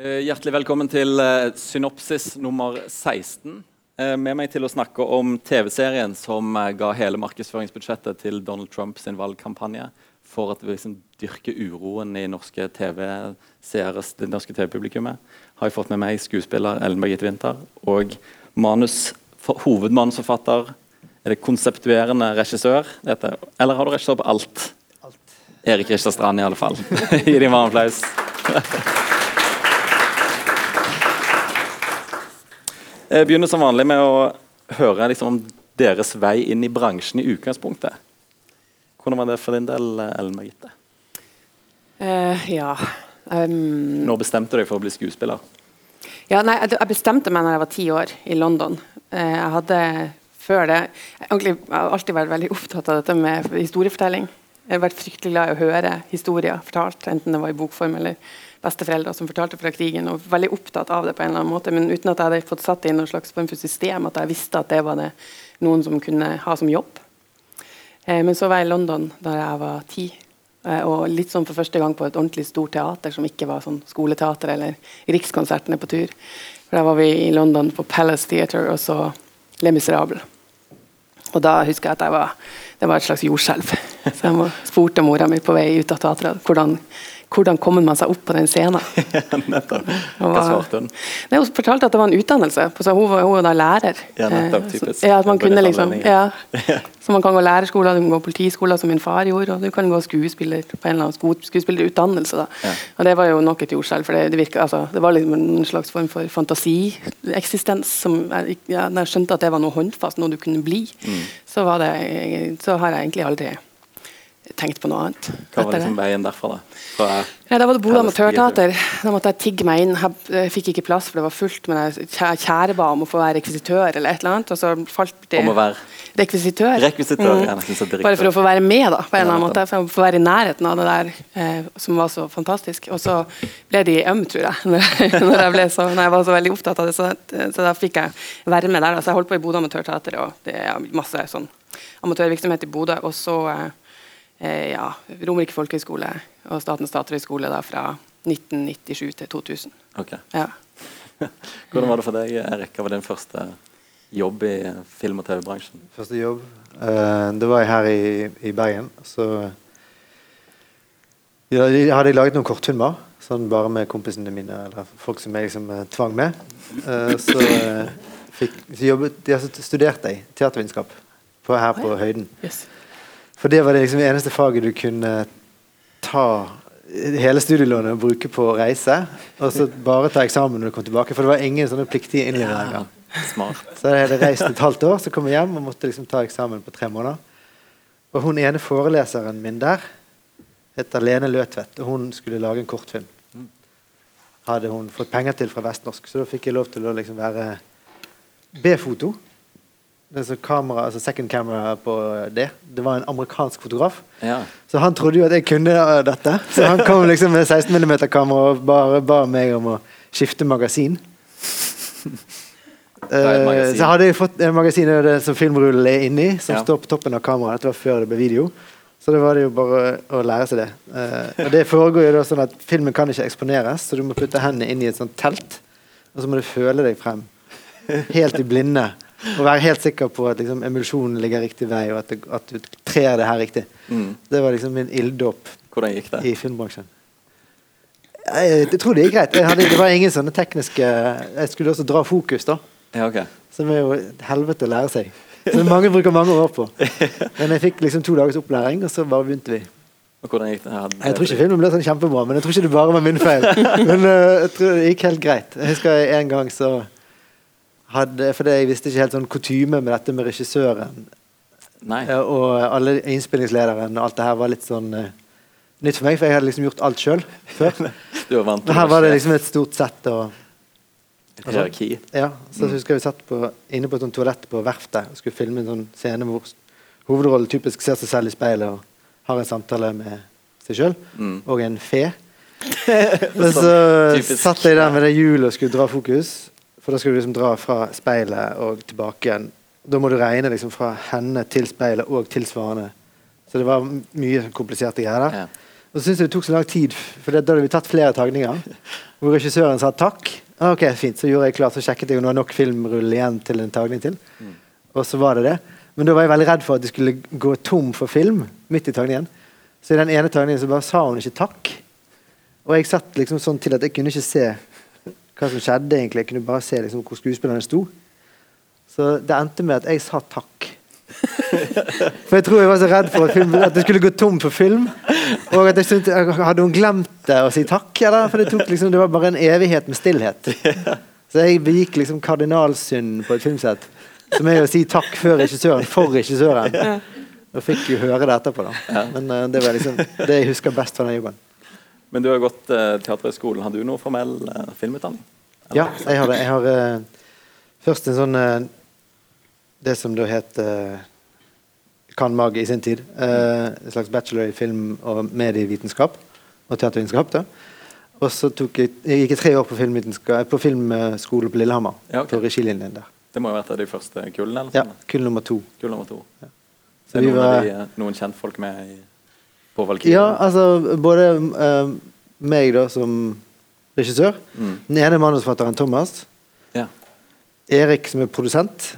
Eh, hjertelig velkommen til eh, Synopsis nummer 16. Eh, med meg til å snakke om TV-serien som ga hele markedsføringsbudsjettet til Donald Trumps valgkampanje for at vi liksom dyrker uroen i norske TV-seere, det norske TV-publikummet, har jeg fått med meg skuespiller Ellen Birgitte Winther og manus, hovedmanusforfatter Er det konseptuerende regissør? Dette, eller har du regissør på alt? alt. Erik Ristad Strand, i alle fall. Gi dem varm applaus. Jeg begynner som vanlig med å høre liksom, om deres vei inn i bransjen i utgangspunktet. Hvordan var det for din del, Ellen Margitte? Uh, ja um, Når bestemte du deg for å bli skuespiller? Ja, nei, jeg bestemte meg når jeg var ti år, i London. Uh, jeg hadde før det Jeg har alltid vært veldig opptatt av dette med historiefortelling. Jeg har vært fryktelig glad i å høre historier fortalt, enten det var i bokform eller besteforeldre som fortalte fra krigen. og Veldig opptatt av det på en eller annen måte, men uten at jeg hadde fått satt det i noen slags form for system. At jeg visste at det var det noen som kunne ha som jobb. Eh, men så var jeg i London da jeg var ti. Eh, og litt sånn for første gang på et ordentlig stort teater som ikke var sånn skoleteater eller Rikskonsertene på tur. For Da var vi i London på Palace Theatre og så Le Miserable. Og da husker jeg at jeg var, det var et slags jordskjelv. Så jeg spurte mora mi på vei ut av teatret hvordan hvordan kommer man seg opp på den scenen? nettopp. Hva svarte hun? Nei, hun fortalte at det var en utdannelse. Så hun var, hun var da lærer. Ja, nettopp, eh, typisk. Ja, at man kunne liksom, ja. Så man kan gå lærerskole, du kan gå politiskoler, som min far gjorde, og du kan gå skuespiller på en eller annen skuespillerutdannelse. Ja. Og Det var jo nok et jordskjelv, for det, det, virket, altså, det, var liksom en slags form for fantasieksistens. som jeg, ja, Når jeg skjønte at det var noe håndfast, noe du kunne bli, mm. så, det, så har jeg egentlig aldri tenkt på noe annet. Hva var liksom veien derfra? da? Fra ja, da var det Bodø Amatørteater. Da måtte jeg tigge meg inn. Jeg fikk ikke plass, for det var fullt. Men jeg kjæreba om å få være rekvisitør eller et eller annet. Og så falt det Om å være rekvisitør. rekvisitør mm. ja, Bare for å få være med, da, på en eller annen måte. For å få være i nærheten av det der eh, som var så fantastisk. Og så ble de øm, tror jeg, når jeg, ble så, når jeg var så veldig opptatt av det. Så, så da fikk jeg være med der. Så jeg holdt på i Bodø Amatørteater, og det er masse sånn amatørvirksomhet i Bodø. Og så eh, eh, ja, Romerike folkehøgskole og Statens teaterhøgskole fra 1997 til 2000. Ok. Ja. Hvordan var det for deg, Erik? Hva var din første jobb i film- og TV-bransjen? Første jobb? Uh, det var jeg her i, i Bergen. Så ja, jeg hadde laget noen kortfilmer. Sånn bare med kompisene mine, eller folk som jeg liksom uh, tvang med. Uh, så, fikk, så jobbet, ja, så studerte jeg teatervitenskap her på Høyden. Yes. For det var det liksom eneste faget du kunne ta hele studielånet og bruke på å reise. Og så bare ta eksamen når du kom tilbake. For det var ingen sånne pliktige innleveringer. Ja, så jeg hadde reist et halvt år, så kom jeg hjem og måtte liksom ta eksamen på tre måneder. Og hun ene foreleseren min der heter Lene Løtvedt, og hun skulle lage en kortfilm. Hadde hun fått penger til fra Vestnorsk, så da fikk jeg lov til å liksom være B-foto kamera, altså second camera på det. Det var en amerikansk fotograf. Ja. Så han trodde jo at jeg kunne uh, dette. Så han kom liksom med 16 mm-kamera og bare ba meg om å skifte magasin. magasin. så hadde jeg fått en magasin som filmrullen er inni, som ja. står på toppen av kameraet. Dette var før det ble video. Så det var det jo bare å lære seg det. Og det foregår jo da sånn at Filmen kan ikke eksponeres, så du må putte hendene inn i et sånt telt. Og så må du føle deg frem. Helt i blinde. Og være helt sikker på at liksom, emulsjonen ligger riktig vei, og at, det, at du trer det her riktig. Mm. Det var liksom min ilddåp i filmbransjen. Jeg, jeg, tror det gikk greit. Hadde, det var ingen sånne tekniske Jeg skulle også dra fokus, da. Ja, okay. Som er jo helvete å lære seg. Som mange bruker mange år på. Men jeg fikk liksom to dagers opplæring, og så bare begynte vi. Og hvordan gikk det? her? Jeg tror ikke filmen ble sånn kjempebra, men jeg tror ikke det bare var min feil. Men uh, jeg tror det gikk helt greit. Jeg husker en gang så hadde For jeg visste ikke helt sånn kutyme med dette med regissøren. Nei. Og alle innspillingslederen og alt det her var litt sånn uh, nytt for meg, for jeg hadde liksom gjort alt sjøl før. Men her var det liksom et stort sett og Hierarki. Ja, så mm. husker jeg vi satt på, inne på et toalett på verftet og skulle filme en sånn scene hvor hovedrollen typisk ser seg selv i speilet og har en samtale med seg sjøl mm. og en fe. Men så satt jeg der med det hjulet og skulle dra fokus. For da skal du liksom dra fra speilet og tilbake igjen. Da må du regne liksom fra henne til speilet og til svarene. Så det var mye kompliserte greier. Ja. Og så syns jeg det tok så lang tid, for da hadde vi tatt flere tagninger. Hvor regissøren sa takk. Ah, ok, fint, Så gjorde jeg klart, så sjekket jeg om det var nok filmrull igjen til en tagning til. Og så var det det. Men da var jeg veldig redd for at de skulle gå tom for film midt i tagningen. Så i den ene tagningen så bare sa hun ikke takk. Og jeg satt liksom sånn til at jeg kunne ikke se hva som skjedde. egentlig. Jeg kunne bare se liksom hvor skuespillerne sto. Så det endte med at jeg sa takk. For jeg tror jeg var så redd for at, film, at det skulle gå tom for film. Og at jeg syntes, Hadde hun glemt det å si takk? Eller? For det, liksom, det var bare en evighet med stillhet. Så jeg begikk liksom kardinalsynden på et filmsett. Som er å si takk før regissøren for regissøren. Og fikk jo høre det etterpå. da Men uh, det var liksom det jeg husker best fra den jobben. Men du har gått uh, Teaterhøgskolen. Har du noe formell uh, filmutdanning? Ja, jeg har det. Jeg har uh, først en sånn Det som da het Kan Mag i sin tid. en slags bachelor i film- og medievitenskap. Og teatervitenskap. da Og så jeg, jeg gikk tre år på, på filmskole på Lillehammer. Ja, okay. På regilinjen der. Det må ha vært av de første kullene? Eller Ja. Kull nummer to. Kull nummer to. Ja. Så er noen, var, de, noen kjentfolk med i, på Valkyrie? Ja, altså både uh, meg da som regissør. Mm. Den ene manusforfatteren Thomas. Ja. Erik som er produsent.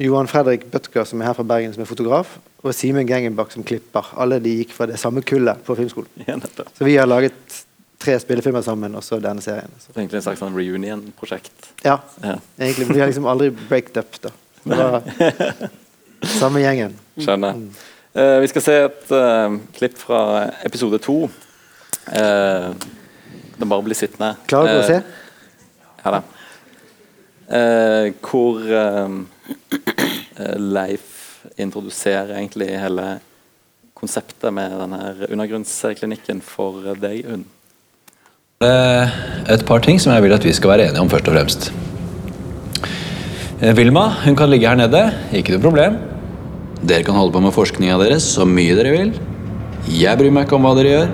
Johan Fredrik Bødker som er her fra Bergen som er fotograf. Og Simen Gengenbach som klipper. Alle de gikk fra det samme kullet på filmskolen. Ja, så vi har laget tre spillefilmer sammen, og så denne serien. Så. Egentlig en slags sånn reunion-prosjekt? Ja. ja. egentlig. Vi har liksom aldri breaked up, da. Det var samme gjengen. Skjønner. Uh, vi skal se et uh, klipp fra episode to. Uh, den bare blir sittende. Klarer du å se? Ja da. hvor Leif introduserer egentlig hele konseptet med denne undergrunnsklinikken for deg, Unn. Et par ting som jeg vil at vi skal være enige om, først og fremst. Vilma hun kan ligge her nede, ikke noe problem. Dere kan holde på med forskninga deres så mye dere vil. Jeg bryr meg ikke om hva dere gjør.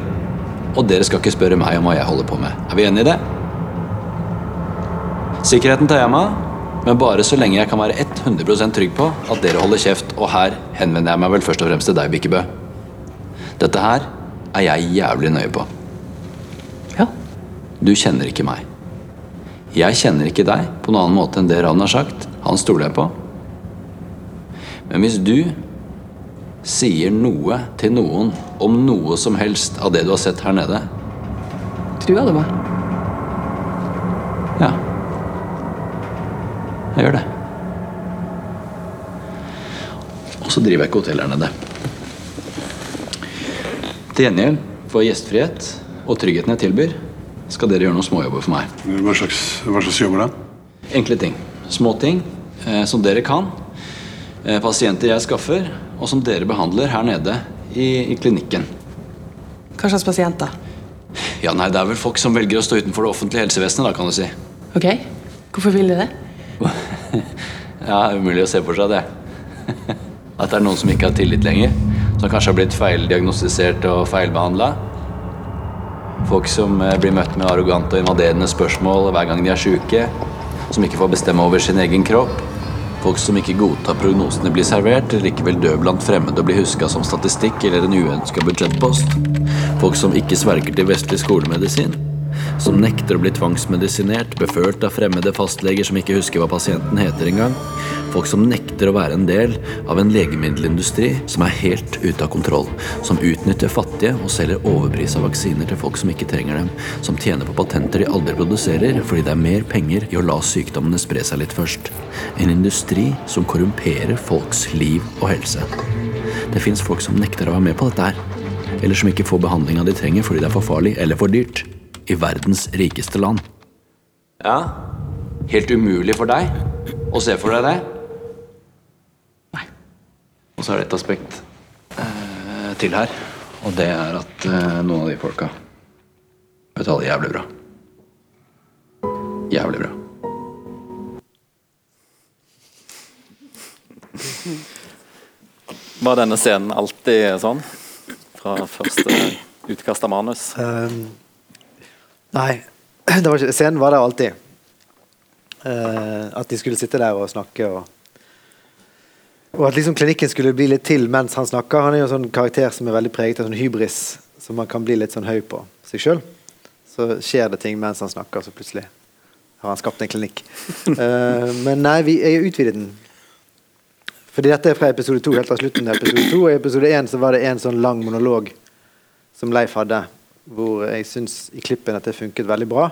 Og dere skal ikke spørre meg om hva jeg holder på med. Er vi enige i det? Sikkerheten tar jeg meg av, men bare så lenge jeg kan være 100% trygg på at dere holder kjeft, og her henvender jeg meg vel først og fremst til deg, Bikkebø. Dette her er jeg jævlig nøye på. Ja. Du kjenner ikke meg. Jeg kjenner ikke deg på noen annen måte enn det Ravn har sagt. Han stoler jeg på. Men hvis du sier noe til noen om noe som helst av det du har sett her nede Truer du meg? Ja. Jeg gjør det. Og så driver jeg ikke hotell her nede. Til gjengjeld for gjestfrihet og tryggheten jeg tilbyr, skal dere gjøre noen småjobber for meg. Hva slags, hva slags jobber da? Enkle ting. Små ting eh, som dere kan pasienter jeg skaffer, og som dere behandler her nede i, i klinikken. Hva slags pasienter? Ja, nei, Det er vel folk som velger å stå utenfor det offentlige helsevesenet, da, kan du si. Ok, Hvorfor vil de det? ja, umulig å se for seg det. At det er noen som ikke har tillit lenger. Som kanskje har blitt feildiagnostisert og feilbehandla. Folk som eh, blir møtt med arrogante og invaderende spørsmål hver gang de er sjuke. Som ikke får bestemme over sin egen kropp. Folk som ikke godtar prognosene blir servert, eller ikke vil dø blant fremmede og bli huska som statistikk eller en uønska budsjettpost. Folk som ikke sverger til vestlig skolemedisin. Som nekter å bli tvangsmedisinert, beført av fremmede fastleger som ikke husker hva pasienten heter engang. Folk som nekter å være en del av en legemiddelindustri som er helt ute av kontroll. Som utnytter fattige og selger overpris av vaksiner til folk som ikke trenger dem. Som tjener på patenter de aldri produserer fordi det er mer penger i å la sykdommene spre seg litt først. En industri som korrumperer folks liv og helse. Det fins folk som nekter å være med på dette her. Eller som ikke får behandlinga de trenger fordi det er for farlig eller for dyrt. I verdens rikeste land. Ja, helt umulig for deg å se for deg det? Nei. Og så er det et aspekt eh, til her. Og det er at eh, noen av de folka betaler jævlig bra. Jævlig bra. Var denne scenen alltid sånn? Fra første utkast av manus? Um, nei. Var ikke, scenen var der alltid. Uh, at de skulle sitte der og snakke. Og, og at liksom klinikken skulle bli litt til mens han snakker. Han er jo en sånn karakter som er veldig preget av sånn hybris. som man kan bli litt sånn høy på seg sjøl. Så skjer det ting mens han snakker, så plutselig har han skapt en klinikk. Eh, men nei, vi, jeg jo utvidet den. Fordi dette er fra episode to, helt fra slutten av episode to. Og i episode én var det en sånn lang monolog som Leif hadde, hvor jeg syns i klippen at det funket veldig bra.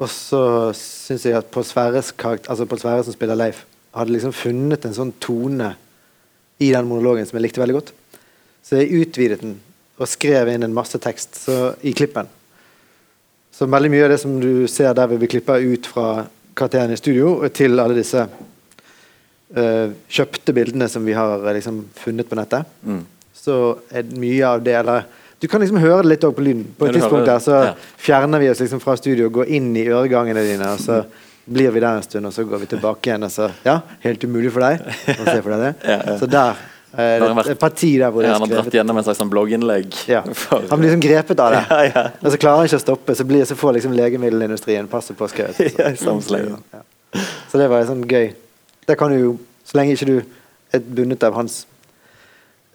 Og så syns jeg at Pål Sverre, altså Pål Sverre som spiller Leif, hadde liksom funnet en sånn tone i den monologen som jeg likte veldig godt. Så jeg utvidet den og skrev inn en masse tekst så, i klippen. Så veldig mye av det som du ser der vi klipper ut fra karakterene i studio, til alle disse uh, kjøpte bildene som vi har uh, liksom, funnet på nettet, Mm. så er mye av det eller, Du kan liksom høre det litt på lyden. På et tidspunkt der så fjerner vi oss liksom fra studio og går inn i øregangene dine, og så blir vi der en stund, og så går vi tilbake igjen, og så Ja, helt umulig for deg å se for deg det. Så der er Det har parti der hvor det Ja, han har dratt gjennom en slags sånn blogginnlegg. ja. Han blir liksom grepet av det. Ja, ja. Og så klarer han ikke å stoppe, så, blir, så får liksom legemiddelindustrien passet på skrevet. Ja. Så det var sånn gøy. Det kan du jo, så lenge ikke du er bundet av hans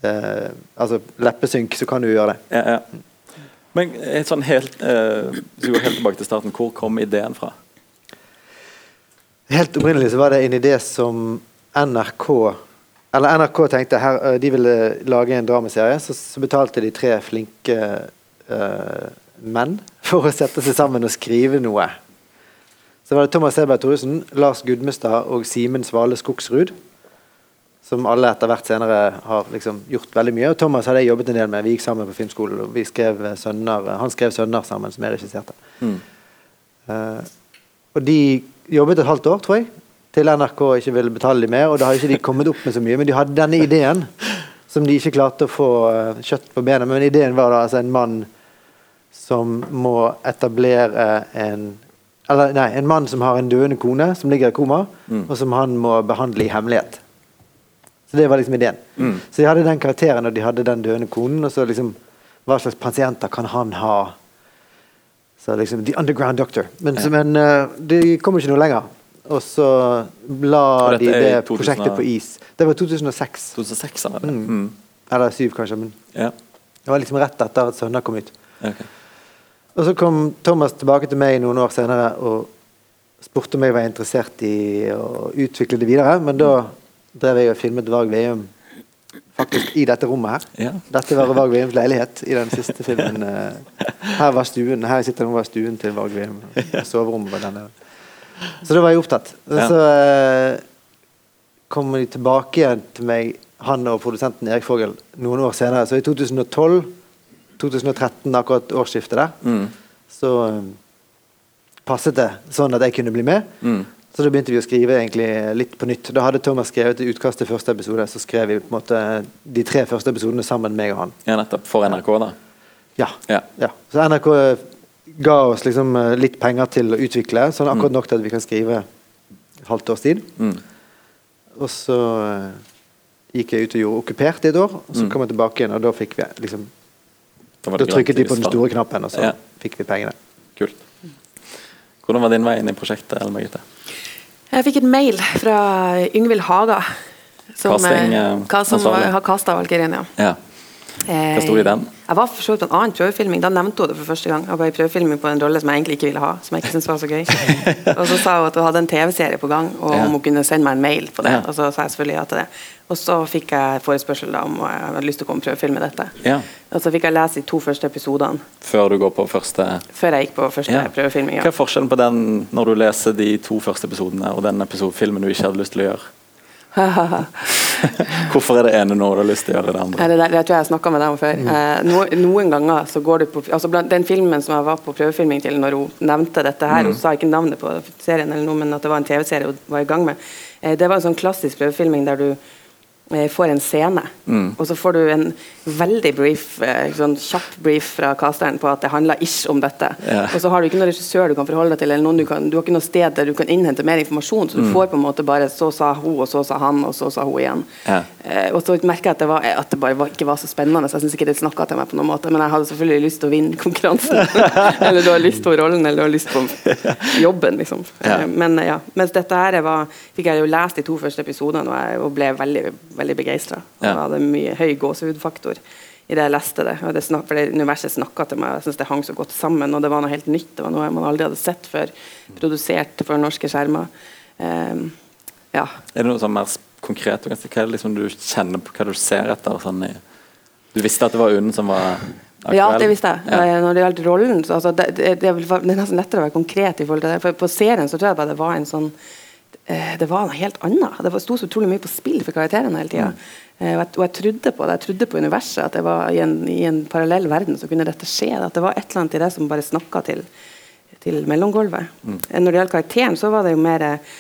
eh, altså leppesynk, så kan du gjøre det. Ja, ja. Men et sånn helt, eh, så går helt tilbake til starten, hvor kom ideen fra? Helt opprinnelig så var det en idé som NRK Eller NRK tenkte her, eh, de ville lage en dramaserie, så, så betalte de tre flinke eh, menn for å sette seg sammen og skrive noe. Så var det Thomas Seberg Thoresen, Lars Gudmestad og Simen Svale Skogsrud. Som alle etter hvert senere har liksom gjort veldig mye. Og Thomas hadde jeg jobbet en del med. Vi gikk sammen på filmskolen. og vi skrev eh, sønner, Han skrev 'Sønner' sammen, som jeg regisserte. Mm. Uh, og de jobbet et halvt år, tror jeg, til NRK ikke ville betale dem mer. Og da hadde ikke de kommet opp med så mye, men de hadde denne ideen som de ikke klarte å få eh, kjøtt på bena. Men ideen var da altså en mann som må etablere en eller nei, en mann som har en døende kone som ligger i koma, Mm. og som han må behandle i hemmelighet. Så det var liksom ideen. Mm. Så de hadde den karakteren, og de hadde den døende konen, og så liksom Hva slags pasienter kan han ha? Så liksom The Underground Doctor. Men, ja. men uh, de kom ikke noe lenger. Og så la Og de det 2000 prosjektet på is. Det var 2006. 2006 var det. Mm. Mm. Eller 2007, kanskje. Men Ja. det var liksom rett etter at 'Sønner' kom ut. Okay. Og så kom Thomas tilbake til meg noen år senere og spurte om jeg var interessert i å utvikle det videre. Men da drev jeg og filmet Varg Veum faktisk i dette rommet her. Ja. Dette var Varg Veums leilighet i den siste filmen. eh, Her var stuen Her jeg sitter nå var stuen til Varg Veum. Soverommet var denne. Så da var jeg opptatt. Så eh, kom de tilbake igjen til meg, han og produsenten Erik Fogel, noen år senere. Så i 2012-2013, akkurat årsskiftet der, Mm. så eh, passet det sånn at jeg kunne bli med. Mm. Så da begynte vi å skrive egentlig litt på nytt. Da hadde Thomas skrevet et utkast til første episode, så skrev vi på en måte de tre første episodene sammen, meg og han. ja, nettopp. For NRK, da. Ja. Ja. ja. Så NRK ga oss liksom eh, litt penger til å utvikle, sånn akkurat nok til at vi kan skrive et halvt års tid. Mm. Og så eh, gikk jeg ut og gjorde Okkupert i et år, og så Mm. kom jeg tilbake igjen, og da fikk vi liksom Da trykket de på den store knappen, og så Ja. fikk vi pengene. Kult. Hvordan var din vei inn i prosjektet? Ellen Birgitte? Jeg fikk et mail fra Yngvild Haga, som, Casting, eh, eh, som har kasta Valkyrien. Ja. Ja. Eh, Hva sto i den? Jeg var for så vidt på en annen prøvefilming. Da nevnte hun det for første gang. Jeg var i prøvefilming på en rolle som jeg egentlig ikke ville ha. Som jeg ikke syntes var så gøy. og så sa hun at hun hadde en TV-serie på gang, og Ja. om hun kunne sende meg en mail på det. Og så sa jeg selvfølgelig ja til det. Og så fikk jeg forespørsel da om jeg hadde lyst til å komme og prøvefilme dette. Ja. Og så fikk jeg lese de to første episodene Før du går på første før jeg gikk på første Ja. prøvefilming. Hva er forskjellen på den når du leser de to første episodene, og den episode filmen du ikke hadde lyst til å gjøre? Hvorfor er det ene noe du har lyst til å gjøre det andre? det, det tror jeg jeg snakka med deg om før. Mm. Eh, no, noen ganger så går du på altså blant Den filmen som jeg var på prøvefilming til når hun nevnte dette her, Mm. hun sa ikke navnet på serien, eller noe, men at det var en TV-serie hun var i gang med, eh, det var en sånn klassisk prøvefilming der du får en scene, Mm. og så får du en veldig brief, eh, sånn kjapp brief fra casteren på at det handler ish om dette. Ja. Og så har du ikke noen regissør du kan forholde deg til, eller noen du, kan, du har ikke noe sted der du kan innhente mer informasjon, så du Mm. får på en måte bare så sa hun, og så sa han, og så sa hun igjen. Eh, og så merker jeg at det, var, at det bare var, ikke var så spennende. Så jeg syns ikke det snakka til meg på noen måte. Men jeg hadde selvfølgelig lyst til å vinne konkurransen. eller du har lyst på rollen, eller du har lyst på jobben, liksom. Ja. Eh, men eh, ja. Mens dette her var, fikk jeg jo lest de to første episodene, og jeg ble veldig, veldig begeistra. Ja. Og hadde mye høy gåsehudfaktor i det jeg leste det. Og det, snak, for det universet snakka til meg. Jeg synes det hang så godt sammen, og det var noe helt nytt. Det var noe man aldri hadde sett før. Produsert for norske skjermer. Um, ja. Er det noe sånn mer konkret? Hva er det liksom du kjenner på hva du ser etter? Sånn du visste at det var UNN som var aktuell? Ja, det visste jeg. Ja. Når det gjaldt rollen, så altså, det, det, det, er nesten lettere å være konkret. i forhold til det. For På serien så tror jeg bare det var en sånn eh, det var noe helt annet. Det sto så utrolig mye på spill for karakterene hele tida. Mm. Eh, og, og, jeg, trodde på det. Jeg trodde på universet. At det var i en, i en parallell verden så kunne dette skje. At det var et eller annet i det som bare snakka til, til mellomgulvet. Mm. Eh, Når det gjaldt karakteren, så var det jo mer eh,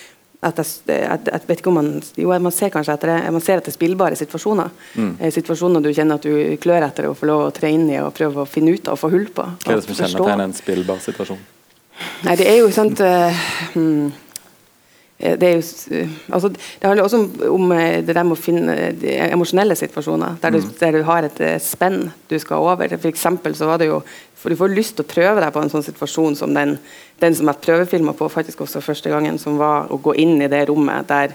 at jeg, at, at vet ikke om man Jo, man ser kanskje etter det. Man ser etter spillbare situasjoner. Mm. Eh, situasjoner du kjenner at du klør etter å få lov å tre inn i og prøve å finne ut av og få hull på. Hva er det som kjennetegner en spillbar situasjon? Nei, det er jo sånt uh, hmm, det, er jo, uh, altså, det handler også om, om uh, det der med å finne de emosjonelle situasjoner, der du, Mm. der du har et spenn du skal over. For eksempel så var det jo for Du får lyst til å prøve deg på en sånn situasjon som den, den som jeg prøvefilma på faktisk også første gangen, som var å gå inn i det rommet der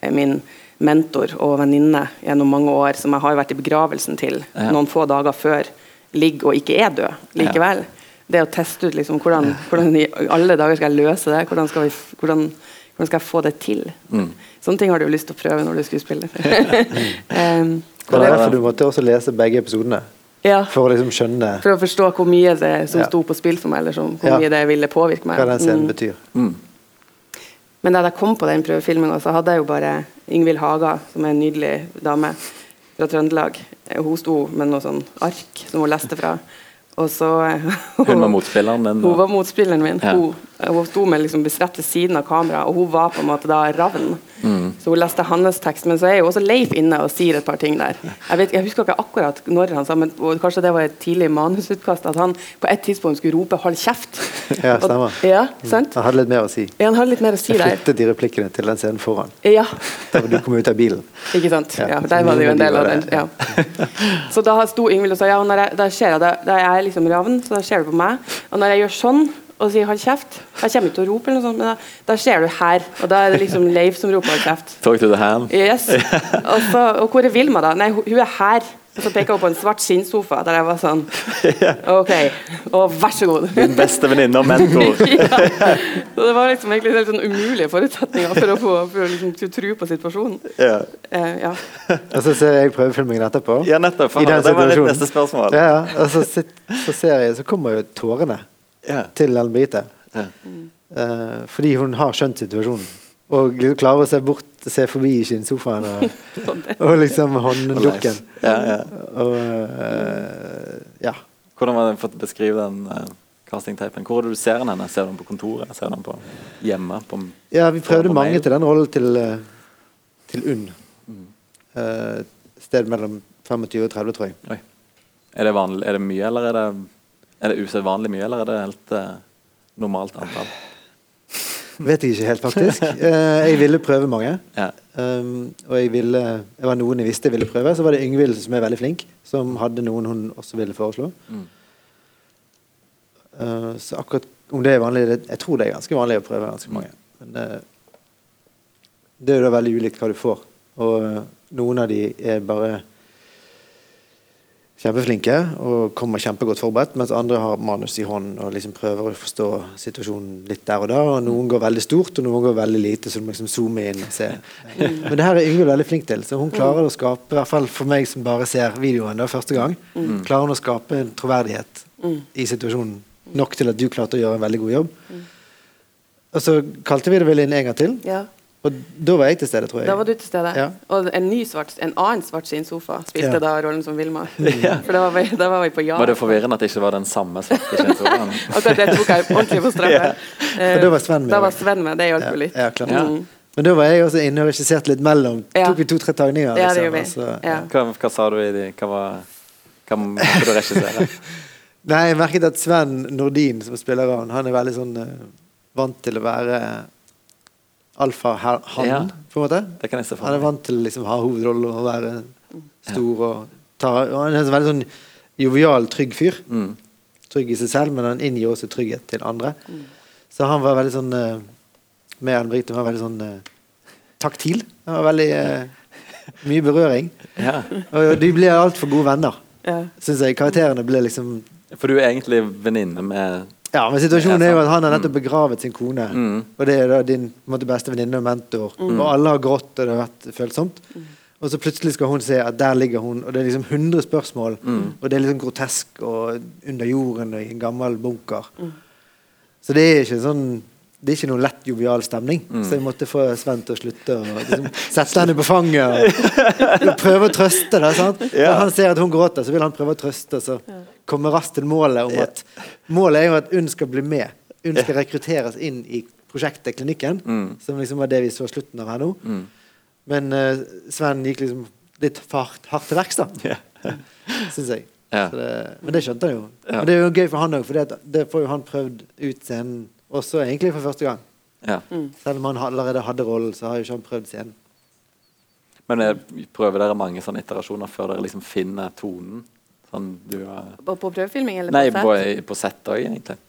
eh, min mentor og venninne gjennom mange år, som jeg har vært i begravelsen til Ja. noen få dager før, ligger og ikke er død likevel. Det å teste ut liksom, hvordan, hvordan i alle dager skal jeg løse det, hvordan skal, vi, hvordan, hvordan skal jeg få det til. Mm. Sånne ting har du jo lyst til å prøve når du er skuespiller. um, Det er derfor du måtte også lese begge episodene. ja, For å liksom skjønne for å forstå hvor mye det som Ja. sto på spill for meg, eller som, hvor Ja. mye det ville påvirke meg. hva den scenen Mm. betyr. Mm. Men da jeg kom på den prøvefilminga, så hadde jeg jo bare Ingvild Haga, som er en nydelig dame fra Trøndelag. Hun sto med noe sånn ark som hun leste fra. Og så Hun var motspilleren din? Hun var motspilleren min. Ja. Hun, hun sto med liksom rett ved siden av kameraet, og hun var på en måte da Ravn. Mm. Så hun leste hans tekst, men så er jo også Leif inne og sier et par ting der. Jeg, vet, jeg husker ikke akkurat når han sa, men kanskje det var et tidlig manusutkast, at han på et tidspunkt skulle rope 'hold kjeft'. Ja, Og- Ja, sant? Han hadde litt mer å si. Ja, han hadde litt mer å si Jeg der. flyttet de replikkene til den scenen foran. Ja, Der du kom ut av bilen. ikke sant? Ja, Ja, der var det jo en del av den. Ja. Så da sto Ingvild og sa ja, og når jeg, da skjer jeg, da, da er jeg liksom ravn, så da skjer det på meg. Og når jeg gjør sånn og sier 'hold kjeft', jeg kommer ikke til å rope, eller noe sånt, men da, da ser du her. Og da er det liksom Leif som roper 'hold kjeft'. Talk to the hand. Yes. Og, så, og hvor er Vilma, da? Nei, hun, er her. Og så peker hun på en svart skinnsofa der jeg var sånn OK. Og vær så god. Din beste venninne og mentor. ja. Så det var liksom egentlig helt sånn umulige forutsetninger for å få for å liksom, tro på situasjonen. Ja, Uh, ja. Og så ser jeg prøvefilmingen etterpå. ja nettopp. I den Det var situasjonen. neste spørsmål. Ja, ja. Og så, sit- så ser jeg, så kommer jo tårene Ja. til Ellen Brite. Mm. Uh, fordi hun har skjønt situasjonen. Og klarer å se bort, se forbi skinnsofaen og, sofa, det. og liksom hånddukken. Ja, ja. Og uh, ja. Hvordan var det fått beskrive den uh, castingtapen? Hvor er det du ser den henne? Ser du den på kontoret? Ser du den på hjemme? På ja, vi prøvde på mange mail? til den rollen til, eh, til UNN. Mm. Uh, sted mellom 25 og 30, tror jeg. Oi. Er det, vanlig, er det mye, eller er det, er det usedvanlig mye, eller er det helt eh, normalt antall? Vet jeg ikke helt, faktisk. Eh, jeg ville prøve mange. Ja. Um, og jeg ville Det var noen jeg visste jeg ville prøve. Så var det Yngvild, som er veldig flink, som hadde noen hun også ville foreslå. Mm. Uh, så akkurat om det er vanlig det, Jeg tror det er ganske vanlig å prøve ganske mange. Men det, det er jo da veldig ulikt hva du får. Og uh, noen av de er bare kjempeflinke og kommer kjempegodt forberedt, mens andre har manus i hånden og liksom prøver å forstå situasjonen litt der og da. Og noen går veldig stort, og noen går veldig lite, så du må liksom zoome inn og se. Men det her er Yngvild veldig flink til, så hun klarer å skape, i hvert fall for meg som bare ser videoen da første gang, klarer hun å skape en troverdighet i situasjonen. Nok til at du klarte å gjøre en veldig god jobb. Og så kalte vi det vel inn en gang til, Ja. Og da var jeg til stede, tror jeg. Da var du til stede. Ja. Og en ny svart, en annen svart skinnsofa spilte Ja. da rollen som Vilma. For da var, vi, da var vi på ja. Var det forvirrende at det ikke var den samme svarte skinnsofaen? Akkurat det tok jeg ordentlig på strømmen. For da var Sven med Da var. Sven med, det hjalp jo litt. Ja, klart. Ja. Mm. Men da var jeg også inne og regisserte litt mellom. Ja. Tok vi to-tre tagninger. Ja, det liksom, gjorde vi. og Ja. Hva, hva sa du i de Hva var Hva måtte du regissere? Nei, jeg merket at Sven Nordin, som spiller han, han er veldig sånn uh, vant til å være alfa-han, Ja. på en måte. Det kan jeg se for Han er vant til liksom ha hovedrollen og være stor og ta og Han er en veldig sånn jovial, trygg fyr. Mm. Trygg i seg selv, men han inngir også trygghet til andre. Så han var veldig sånn uh, Med Ellen Brite var veldig sånn uh, taktil. Han var veldig uh, Mye berøring. Ja. Og de ble altfor gode venner. Ja. Syns jeg. Karakterene ble liksom For du er egentlig venninne med Ja, men situasjonen er jo at han har nettopp begravet sin kone. Mm. Og det er da din måte, beste venninne og mentor. Og alle har grått, og det har vært følsomt. Og så plutselig skal hun se at der ligger hun, og det er liksom 100 spørsmål. Og det er liksom grotesk og under jorden og i en gammel bunker. Så det er ikke sånn det er ikke noen lett jovial stemning. Så jeg måtte få Sven til å slutte å liksom, sette henne på fanget og, og prøve å trøste. Det, sant? Når han ser at hun gråter, så vil han prøve å trøste. Så komme raskt til målet om at Målet er jo at UNN skal bli med. UNN skal rekrutteres inn i prosjektet Klinikken, som liksom var det vi så slutten av her nå. Men uh, Sven gikk liksom litt hardt, hardt til verks, da. Syns jeg. Yeah. Så det, men det skjønte han jo. Yeah. Men det er jo gøy for han òg, for det, det får jo han prøvd ut scenen også egentlig for første gang. Ja. Selv om han allerede hadde rollen, så har jo ikke han prøvd scenen. Men eh, prøver dere mange sånne iterasjoner før dere liksom finner tonen? Sånn du har På, prøvefilming eller Nei, på sett? Nei, på sett òg, egentlig.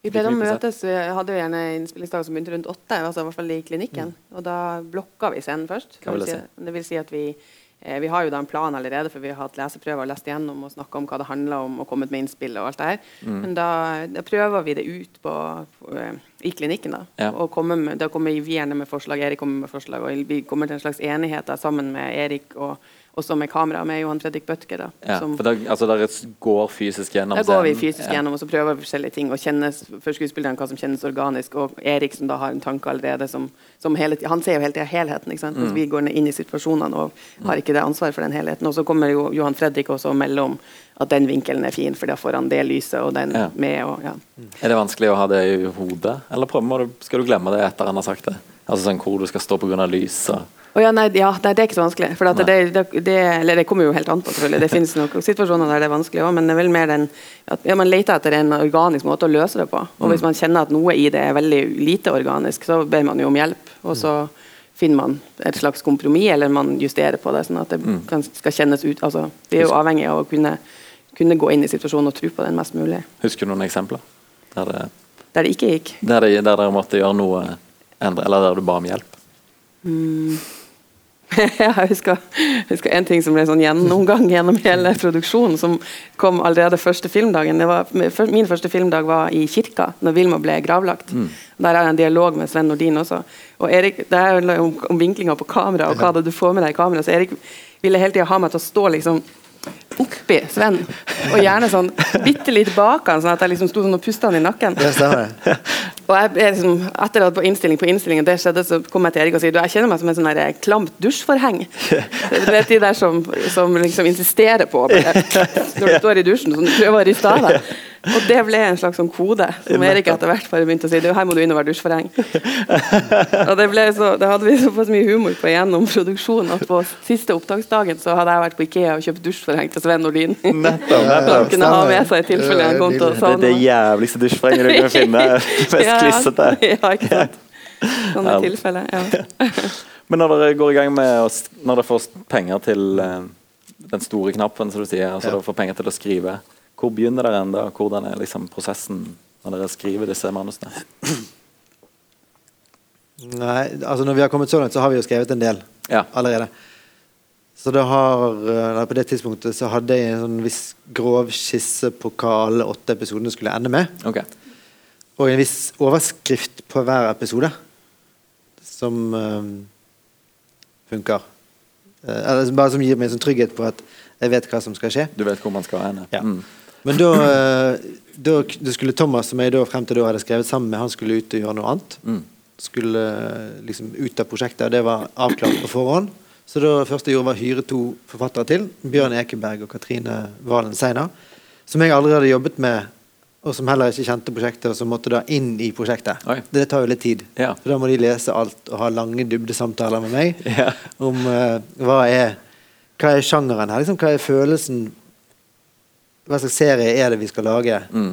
Vi pleide å møtes, vi hadde jo gjerne innspillingsdag som begynte rundt åtte, altså i hvert fall i klinikken. Og da blokka vi scenen først. Hva vil det si, det vil si at vi eh, vi har jo da en plan allerede, for vi har hatt leseprøver og lest igjennom og snakka om hva det handler om, og kommet med innspill og alt det her. Men da, da prøver vi det ut på, på, eh, i klinikken, da. Ja. Og kommer med, da kommer vi gjerne med forslag, Erik kommer med forslag, og vi kommer til en slags enighet da, sammen med Erik og også med kamera, med Johan Fredrik Bødtke. Da, Ja, som- for da, altså, der går fysisk gjennom da går vi scenen. fysisk Ja. gjennom og så prøver vi forskjellige ting. Og kjennes for skuespilleren hva som kjennes organisk. Og Erik som da har en tanke allerede som, som hele, Han ser jo hele tida helheten. ikke sant? Mm. Vi går inn i situasjonene og har ikke det ansvaret for den helheten. Og så kommer jo Johan Fredrik også og melder om at den vinkelen er fin, for da får han det lyset og den Ja. med. og ja. Er det vanskelig å ha det i hodet, eller prøver skal du glemme det etter han har sagt det? Altså sånn Hvor du skal stå pga. lys og Å ja, nei, ja, nei, det er ikke så vanskelig. For det, det, det, eller det kommer jo helt an på, selvfølgelig. Det finnes noen situasjoner der det er vanskelig òg, men det er vel mer den at ja, man leter etter en organisk måte å løse det på. Og hvis man kjenner at noe i det er veldig lite organisk, så ber man jo om hjelp. Og så finner man et slags kompromiss, eller man justerer på det, sånn at det kan, skal kjennes ut. Altså, vi er jo avhengig av å kunne, kunne gå inn i situasjonen og tro på den mest mulig. Husker du noen eksempler? Der, det, Der det ikke gikk. der, dere måtte gjøre noe endre, eller der du ba om hjelp? jeg husker, husker en ting som ble sånn gjennomgang gjennom hele produksjonen, som kom allerede første filmdagen. Det var, min første filmdag var i kirka, når Vilma ble gravlagt. Der er det en dialog med Sven Nordin også. Og Erik, Det er om, om vinklinga på kamera og hva det du får med deg i kamera. Så Erik ville hele tida ha meg til å stå liksom oppi Sven, og gjerne sånn bitte litt bak han, sånn at jeg liksom sto sånn og pusta han i nakken. Det stemmer. det. Og jeg, jeg, liksom, etter at på innstilling på innstilling og det skjedde, så kom jeg til Erik og du, jeg kjenner meg som en sånn der klamt dusjforheng. Du vet de der som, som liksom insisterer på bare, Når du står i dusjen sånn, prøver å riste av deg. Og det ble en slags sånn kode som Erik etter hvert bare begynte å si her må du inn og være dusjforheng. Og det, ble så, det hadde vi såpass mye humor på gjennom produksjonen at på siste opptaksdagen så hadde jeg vært på Ikea og kjøpt dusjforheng til Sven Nordin. Nettopp! nettopp. han kunne ha med seg i tilfelle han kom til å Det er det jævligste dusjforhenget du kan finne. Mest klissete. Ja, ikke sant. Sånne Ja. tilfeller. Ja. Men når dere går i gang med å, Når dere får penger til eh, den store knappen, som du sier, altså Ja. dere får penger til å skrive, hvor begynner dere enda? Hvordan er liksom prosessen når dere skriver disse manusene? Nei, altså Når vi har kommet så langt, så har vi jo skrevet en del Ja. allerede. Så det har, eller på det tidspunktet så hadde jeg en sånn viss grov skisse på hva alle åtte episodene skulle ende med. Okay. Og en viss overskrift på hver episode som eh, funker. Eh, eller bare som gir meg en sånn trygghet på at jeg vet hva som skal skje. Du vet hvor man skal ende? Ja. Mm. Men da, eh, da skulle Thomas, som jeg da frem til da hadde skrevet sammen med, han skulle ut og gjøre noe annet. Mm. Skulle eh, liksom ut av prosjektet, og det var avklart på forhånd. Så det første jeg gjorde, var å hyre to forfattere til. Bjørn Ekeberg og Katrine Valen Seiner. Som jeg hadde jobbet med, og som heller ikke kjente prosjektet, og som måtte da inn i prosjektet. Oi. Det tar jo litt tid. Ja. For da må de lese alt og ha lange dybdesamtaler med meg Ja. om uh, hva er hva er sjangeren her? Liksom, hva er følelsen Hva slags serie er det vi skal lage? Mm.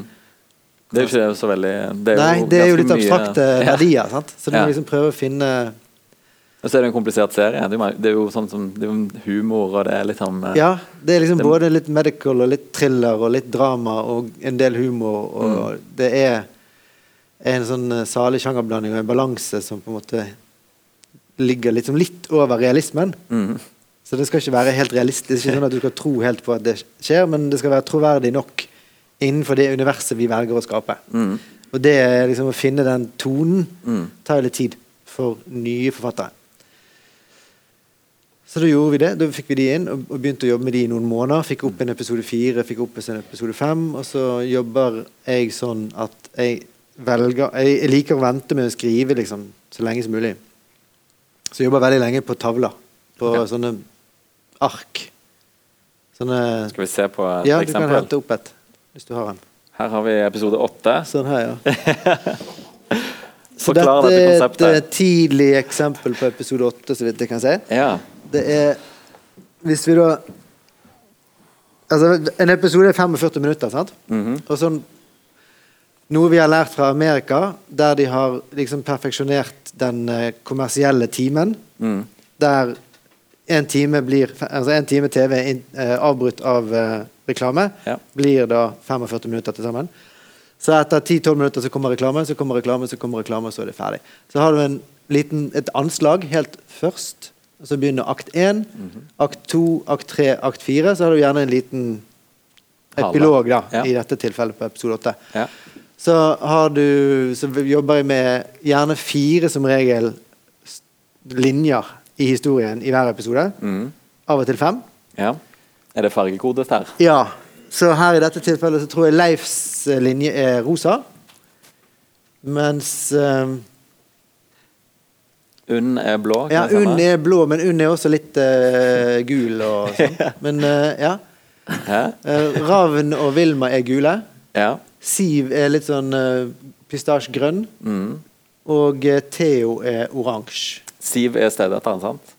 Det er jo ikke så veldig Det er Nei, jo det er jo litt mye- abstrakte Ja. verdier. Sant? Så du må liksom prøve å finne Og så er det en komplisert serie. Det er jo, sånn som det er jo humor, og det er litt sånn eh, Ja, det er liksom Det- både litt medical og litt thriller og litt drama og en del humor. Og Mm. det er en sånn eh, salig sjangerblanding og en balanse som på en måte ligger liksom litt over realismen. mm. Så det skal ikke være helt realistisk. Det er ikke sånn at du skal tro helt på at det skjer, men det skal være troverdig nok innenfor det universet vi velger å skape. Mm. Og det liksom å finne den tonen tar jo litt tid for nye forfattere. Så da gjorde vi det. Da fikk vi de inn og, og begynte å jobbe med de i noen måneder. Fikk opp en episode fire, fikk opp en episode fem. Og så jobber jeg sånn at jeg velger Jeg, jeg liker å vente med å skrive liksom, så lenge som mulig. Så jeg jobber veldig lenge på tavler. På okay. sånne ark. Sånne Skal vi se på et Ja, du kan hente opp et hvis du har en. Her har vi episode åtte. Sånn her, ja. Så dette dette er et eh, tidlig eksempel på episode åtte, så vidt jeg kan si. Ja. Det er Hvis vi da Altså, en episode er 45 minutter, sant? Mhm. Og sånn Noe vi har lært fra Amerika, der de har liksom perfeksjonert den eh, kommersielle timen, Mm. der en time blir Altså en time TV in, eh, avbrutt av eh, reklame Ja. blir da 45 minutter til sammen. Så etter 10-12 minutter så kommer reklame, så kommer reklame, så kommer reklame, så er det ferdig. Så har du en liten, et anslag helt først, og så begynner akt 1, akt 2, akt 3, akt 4. Så har du gjerne en liten epilog, da, Ja. i dette tilfellet på episode 8. Ja. Så har du Så jobber jeg med gjerne fire som regel linjer i historien i hver episode. Mm. Av og til fem. ja. Er det fargekodet her? Ja. Så her i dette tilfellet så tror jeg Leifs linje er rosa. Mens eh, Unn er blå. Ja. Unn er blå, men Unn er også litt uh, gul og sånn. Men uh, ja. Eh, Ravn og Vilma er gule. Ja. Siv er litt sånn uh, pistasjegrønn. Mm. Og Theo er oransje. Siv er stedetteren, sant?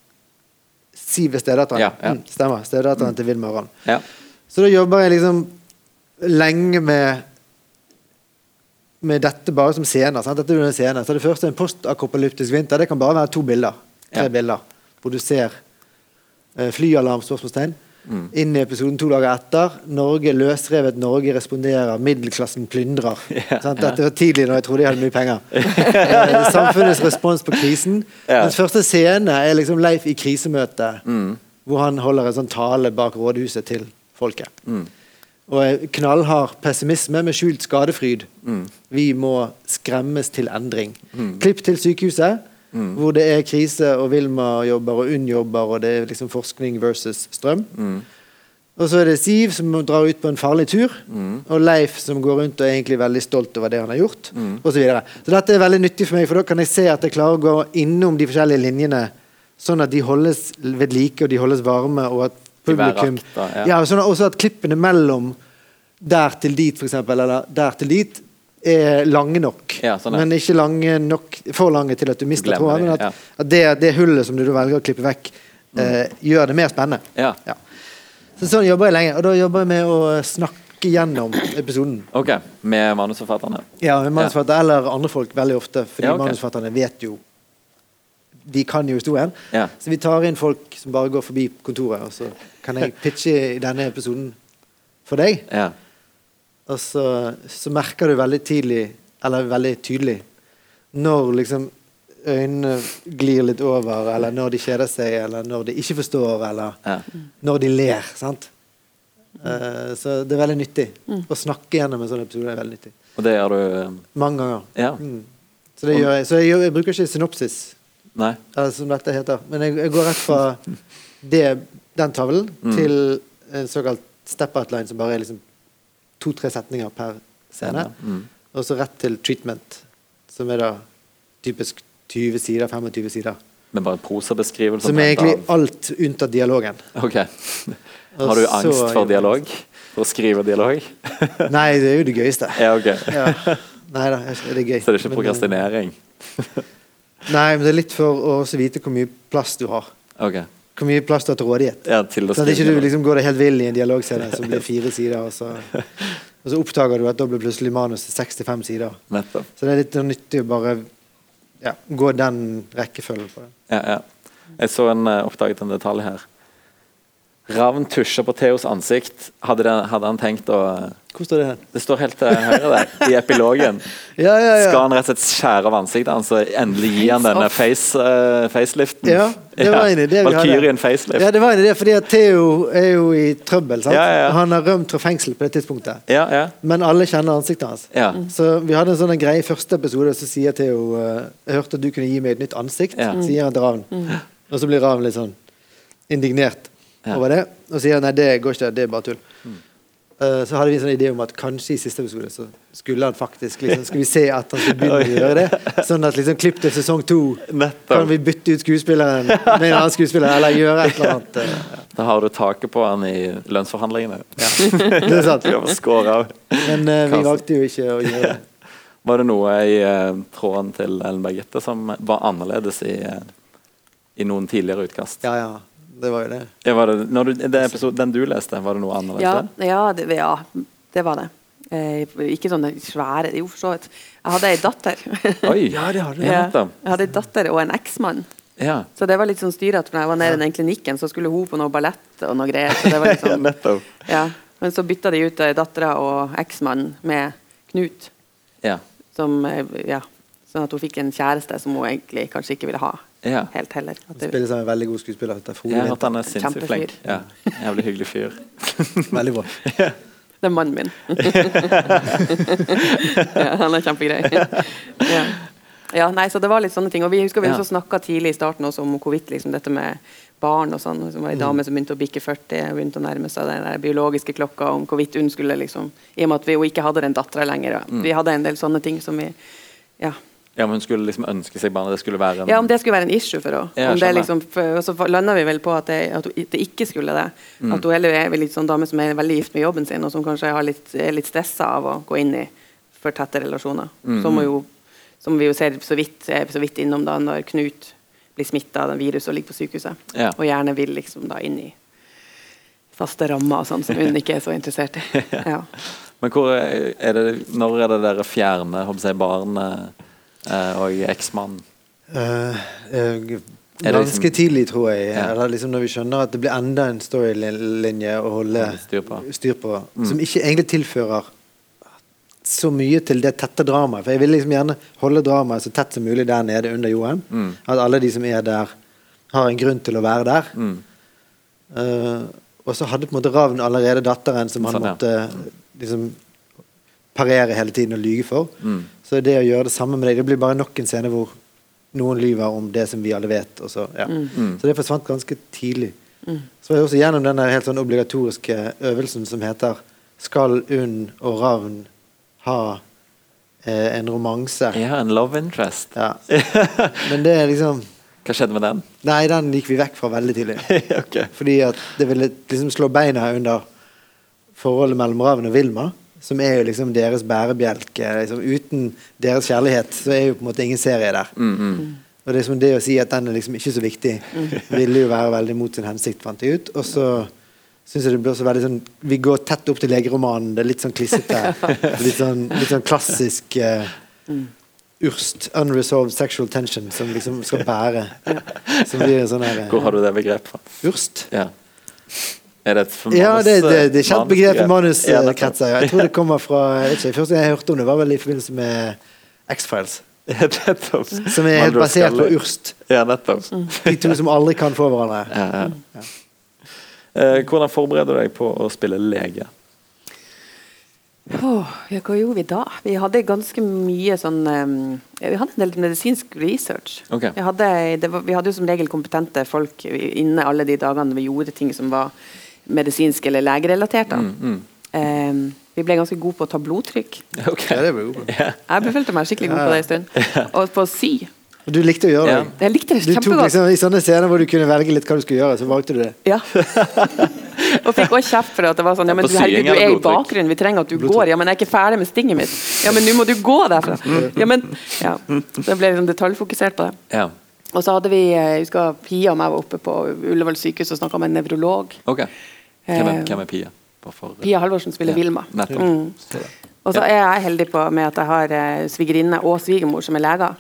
Siv er stedatteren. Ja, ja. Mm, stemmer. Stedatteren til Vilma og Ja. Så da jobber jeg liksom lenge med med dette bare som scener. Sant? Dette er en scene. Så det første er en postakopalyptisk vinter. Det kan bare være to bilder. Tre bilder. Hvor du ser eh, flyalarm, spørsmålstegn. Mm. Inn i episoden to dager etter. Norge løsrevet, Norge responderer, middelklassen plyndrer. Sant? Dette var tidlig når jeg trodde jeg hadde mye penger. Eh, Samfunnets respons på krisen. Yeah. Mens første scene er liksom Leif i krisemøte, Mm. hvor han holder en sånn tale bak rådhuset til folket. Mm. Og knallhard pessimisme med skjult skadefryd. Mm. Vi må skremmes til endring. Klipp til sykehuset, Mm. hvor det er krise, og Vilma jobber, og Unn jobber, og det er liksom forskning versus strøm. Mm. Og så er det Siv som drar ut på en farlig tur, Mm. og Leif som går rundt og er egentlig veldig stolt over det han har gjort, Mm. og Så, videre. så dette er veldig nyttig for meg, for da kan jeg se at jeg klarer å gå innom de forskjellige linjene, sånn at de holdes ved like, og de holdes varme, og at publikum akt, da, ja. ja, og sånn, også at klippene mellom der til dit, eksempel, eller der til dit, er lange nok. Ja, sånn. Men ikke lange nok, for lange til at du mister tråden. At, at det, det hullet som du velger å klippe vekk, eh, gjør det mer spennende. Ja. Så sånn jobber jeg lenge. Og da jobber jeg med å snakke gjennom episoden. OK. Med manusforfatterne. Ja, med manusforfatter eller andre folk veldig ofte, fordi Ja, ok. manusforfatterne vet jo De kan jo historien. Ja. Så vi tar inn folk som bare går forbi kontoret, og så kan jeg pitche i denne episoden for deg. Ja. Og så, så merker du veldig tidlig, eller veldig tydelig, når liksom øynene glir litt over, eller når de kjeder seg, eller når de ikke forstår, eller ja. når de ler. sant? Uh, så det er veldig nyttig. Å snakke gjennom en sånn episode er veldig nyttig. Og det gjør du eh, Mange ganger. Ja. Mm. Så, det gjør jeg. så jeg, gjør, jeg bruker ikke synopsis, Nei. eller som dette heter. Men jeg, jeg går rett fra det, den tavlen Mm. til en såkalt step-outline, som bare er liksom to-tre setninger per scene. Mm. Og så rett til treatment, som er da typisk 20 sider, 25 sider. Men bare prosabeskrivelse. Som er egentlig alt unntatt dialogen. OK. Har du så angst for jeg- dialog? For å skrive dialog? Nei, det er jo det gøyeste. Ja, OK. Ja. Nei da, det er gøy. Så det er ikke prokrastinering? eh, Nei, men det er litt for å vite hvor mye plass du har. OK. Hvor mye plass du har til rådighet. Ja, til å Sånn at ikke du liksom går deg helt vill i en dialogscene som blir fire sider, og så, og så oppdager du at da blir plutselig manuset 65 sider. Nettopp. Så det er litt nyttig å bare ja, gå den rekkefølgen på det. Ja, ja. Jeg så en, eh, oppdaget en detalj her. Ravn tusja på Theos ansikt. Hadde, det, hadde han tenkt å Hvor står det her? Det står helt til høyre der, i epilogen. Ja, ja, ja. Skal han rett og slett skjære av ansiktet hans og endelig gi han denne face, uh, faceliften? Ja, det var en idé vi hadde. Valkyrien facelift. Ja, det var en idé, fordi at Theo er jo i trøbbel. sant? Han har rømt fra fengsel på det tidspunktet. Ja, ja. Men alle kjenner ansiktet hans. Ja. Så vi hadde en sånn greie i første episode, så sier Theo eh, Jeg hørte at du kunne gi meg et nytt ansikt, sier han til Ravn. Og så blir Ravn litt sånn indignert. Over det, og sier nei, det går ikke, det er bare tull. Eh, så hadde vi en sånn idé om at kanskje i siste episode så skulle han faktisk liksom, Skal vi se at han skulle begynne å gjøre det? Sånn at liksom klipp til sesong to kan vi bytte ut skuespilleren med en annen skuespiller, eller gjøre et eller annet. Uh, Da har du taket på han i lønnsforhandlingene. Det er sant. Men uh, vi valgte jo ikke å gjøre det. Var det noe i tråden til Ellen Bergitte som var annerledes i, i noen tidligere utkast? Ja, ja. Det var jo det. Ja, var det, når du, det episode, den du leste, var det noe annerledes Ja, der? ja, det, ja, det var det. Eh, ikke sånne svære Jo, for så vidt. Jeg hadde ei datter. Oi! Ja, det har du. Ja, jeg hadde ei datter og en eksmann. Ja, Så det var litt sånn styrete. Når jeg var nede i den klinikken, så skulle hun på noe ballett og noe greier. Så det var litt sånn, ja. Men så bytta de ut eh, dattera og eksmannen med Knut. Ja. Som, eh, ja, sånn at hun fikk en kjæreste som hun egentlig kanskje ikke ville ha ja. helt heller. At Han spiller som en veldig god skuespiller. Jeg har han er sinnssykt flink. Ja. Jævlig hyggelig fyr. Veldig bra. det er mannen min. ja, han er kjempegrei. ja. ja, nei, så det var litt sånne ting. Og vi husker vi Ja. også snakka tidlig i starten også om hvorvidt liksom, dette med barn og sånn. Som var Mm. ei dame som begynte å bikke 40, begynte å nærme seg den der biologiske klokka om hvorvidt hun skulle liksom I og med at vi jo ikke hadde den dattera lenger. ja. Mm. Vi hadde en del sånne ting som vi ja. Ja, men Hun skulle liksom ønske seg barn. Det skulle være en Ja, om det skulle være en issue for henne. Ja, Om det liksom, for, så landa vi vel på at det, at det ikke skulle det. Mm. At hun heller er litt sånn dame som er veldig gift med jobben sin, og som kanskje har litt, er litt stressa av å gå inn i for tette relasjoner. Mm. Som, jo, som vi jo ser så vidt, så vidt innom da når Knut blir smitta av viruset og ligger på sykehuset. Ja. Og gjerne vil liksom da inn i faste rammer og sånn, som hun ikke er så interessert i. Ja. Men hvor er det, når er det dere fjerner barnet og eksmannen? Eh, eh, ganske liksom- tidlig, tror jeg. Ja. Eller liksom Når vi skjønner at det blir enda en storylinje å holde Styr på. styr på Mm. som ikke egentlig tilfører så mye til det tette dramaet. For jeg vil liksom gjerne holde dramaet så tett som mulig der nede under jorden. Mm. At alle de som er der, har en grunn til å være der. Mm. Uh, og så hadde på en måte Ravn allerede datteren som han Sånn, ja. måtte liksom parere hele tiden og lyge for. Mm. Så det å gjøre det samme med deg, det blir bare nok en scene hvor noen lyver om det som vi alle vet. Og så, ja. Mm. så det forsvant ganske tidlig. Så var jeg også gjennom den helt sånn obligatoriske øvelsen som heter Skal Unn og Ravn ha eh, en romanse? Ja, en love interest. Ja. Men det er liksom Hva skjedde med den? Nei, den gikk vi vekk fra veldig tidlig. okay. Fordi at det ville liksom slå beina under forholdet mellom Ravn og Vilma, som er jo liksom deres bærebjelke. Liksom, uten deres kjærlighet så er jo på en måte ingen serie der. Mm, mm. Og det, som det å si at den er liksom ikke så viktig, ville jo være veldig mot sin hensikt, fant jeg ut. Og så syns jeg det blir så veldig sånn Vi går tett opp til legeromanen. Det er litt sånn klissete. Litt sånn, litt sånn klassisk uh, Urst. Unresolved sexual tension som liksom skal bære. Som blir en sånn her Hvor har du det begrepet fra? Urst. Ja. Er det et manus, Ja, det, det, det er kjent begrep i Ja, manuskretser. Jeg tror det kommer fra ikke, Første gang jeg hørte om det, var vel i forbindelse med X-Files. Ja. Som er helt basert på urst. Ja, nettopp. De to som aldri kan få hverandre. Ja, ja. Eh, hvordan forbereder du deg på å spille lege? Oh, ja, hva gjorde vi da? Vi hadde ganske mye sånn um, Vi hadde en del medisinsk research. Okay. Hadde, det var, vi hadde jo som regel kompetente folk inne alle de dagene vi gjorde ting som var medisinsk eller legerelatert. Mm, mm. Um, vi ble ganske gode på å ta blodtrykk. Okay. Ja, det var jo bra. Jeg befølte meg skikkelig god på det en stund. Og på å sy. Du likte å gjøre Ja. det? Jeg likte det Du tok kjempegodt. liksom I sånne scener hvor du kunne velge litt hva du skulle gjøre, så valgte du det. Ja. og fikk også kjeft for at det var sånn Ja, men du, herregud, du er i bakgrunnen, vi trenger at du går. Ja, men jeg er ikke ferdig med stinget mitt. Ja, men nå må du gå derfra. Ja, men ja. Så jeg ble liksom detaljfokusert på det. ja. Og så hadde vi jeg husker Pia og meg var oppe på Ullevål sykehus og snakka med en nevrolog. Ok. Hvem er, Eh, hvem er Pia? For- Pia Halvorsen spiller Ja, Vilma. Mm. Og så er jeg heldig på med at jeg har uh, svigerinne og svigermor som er leger.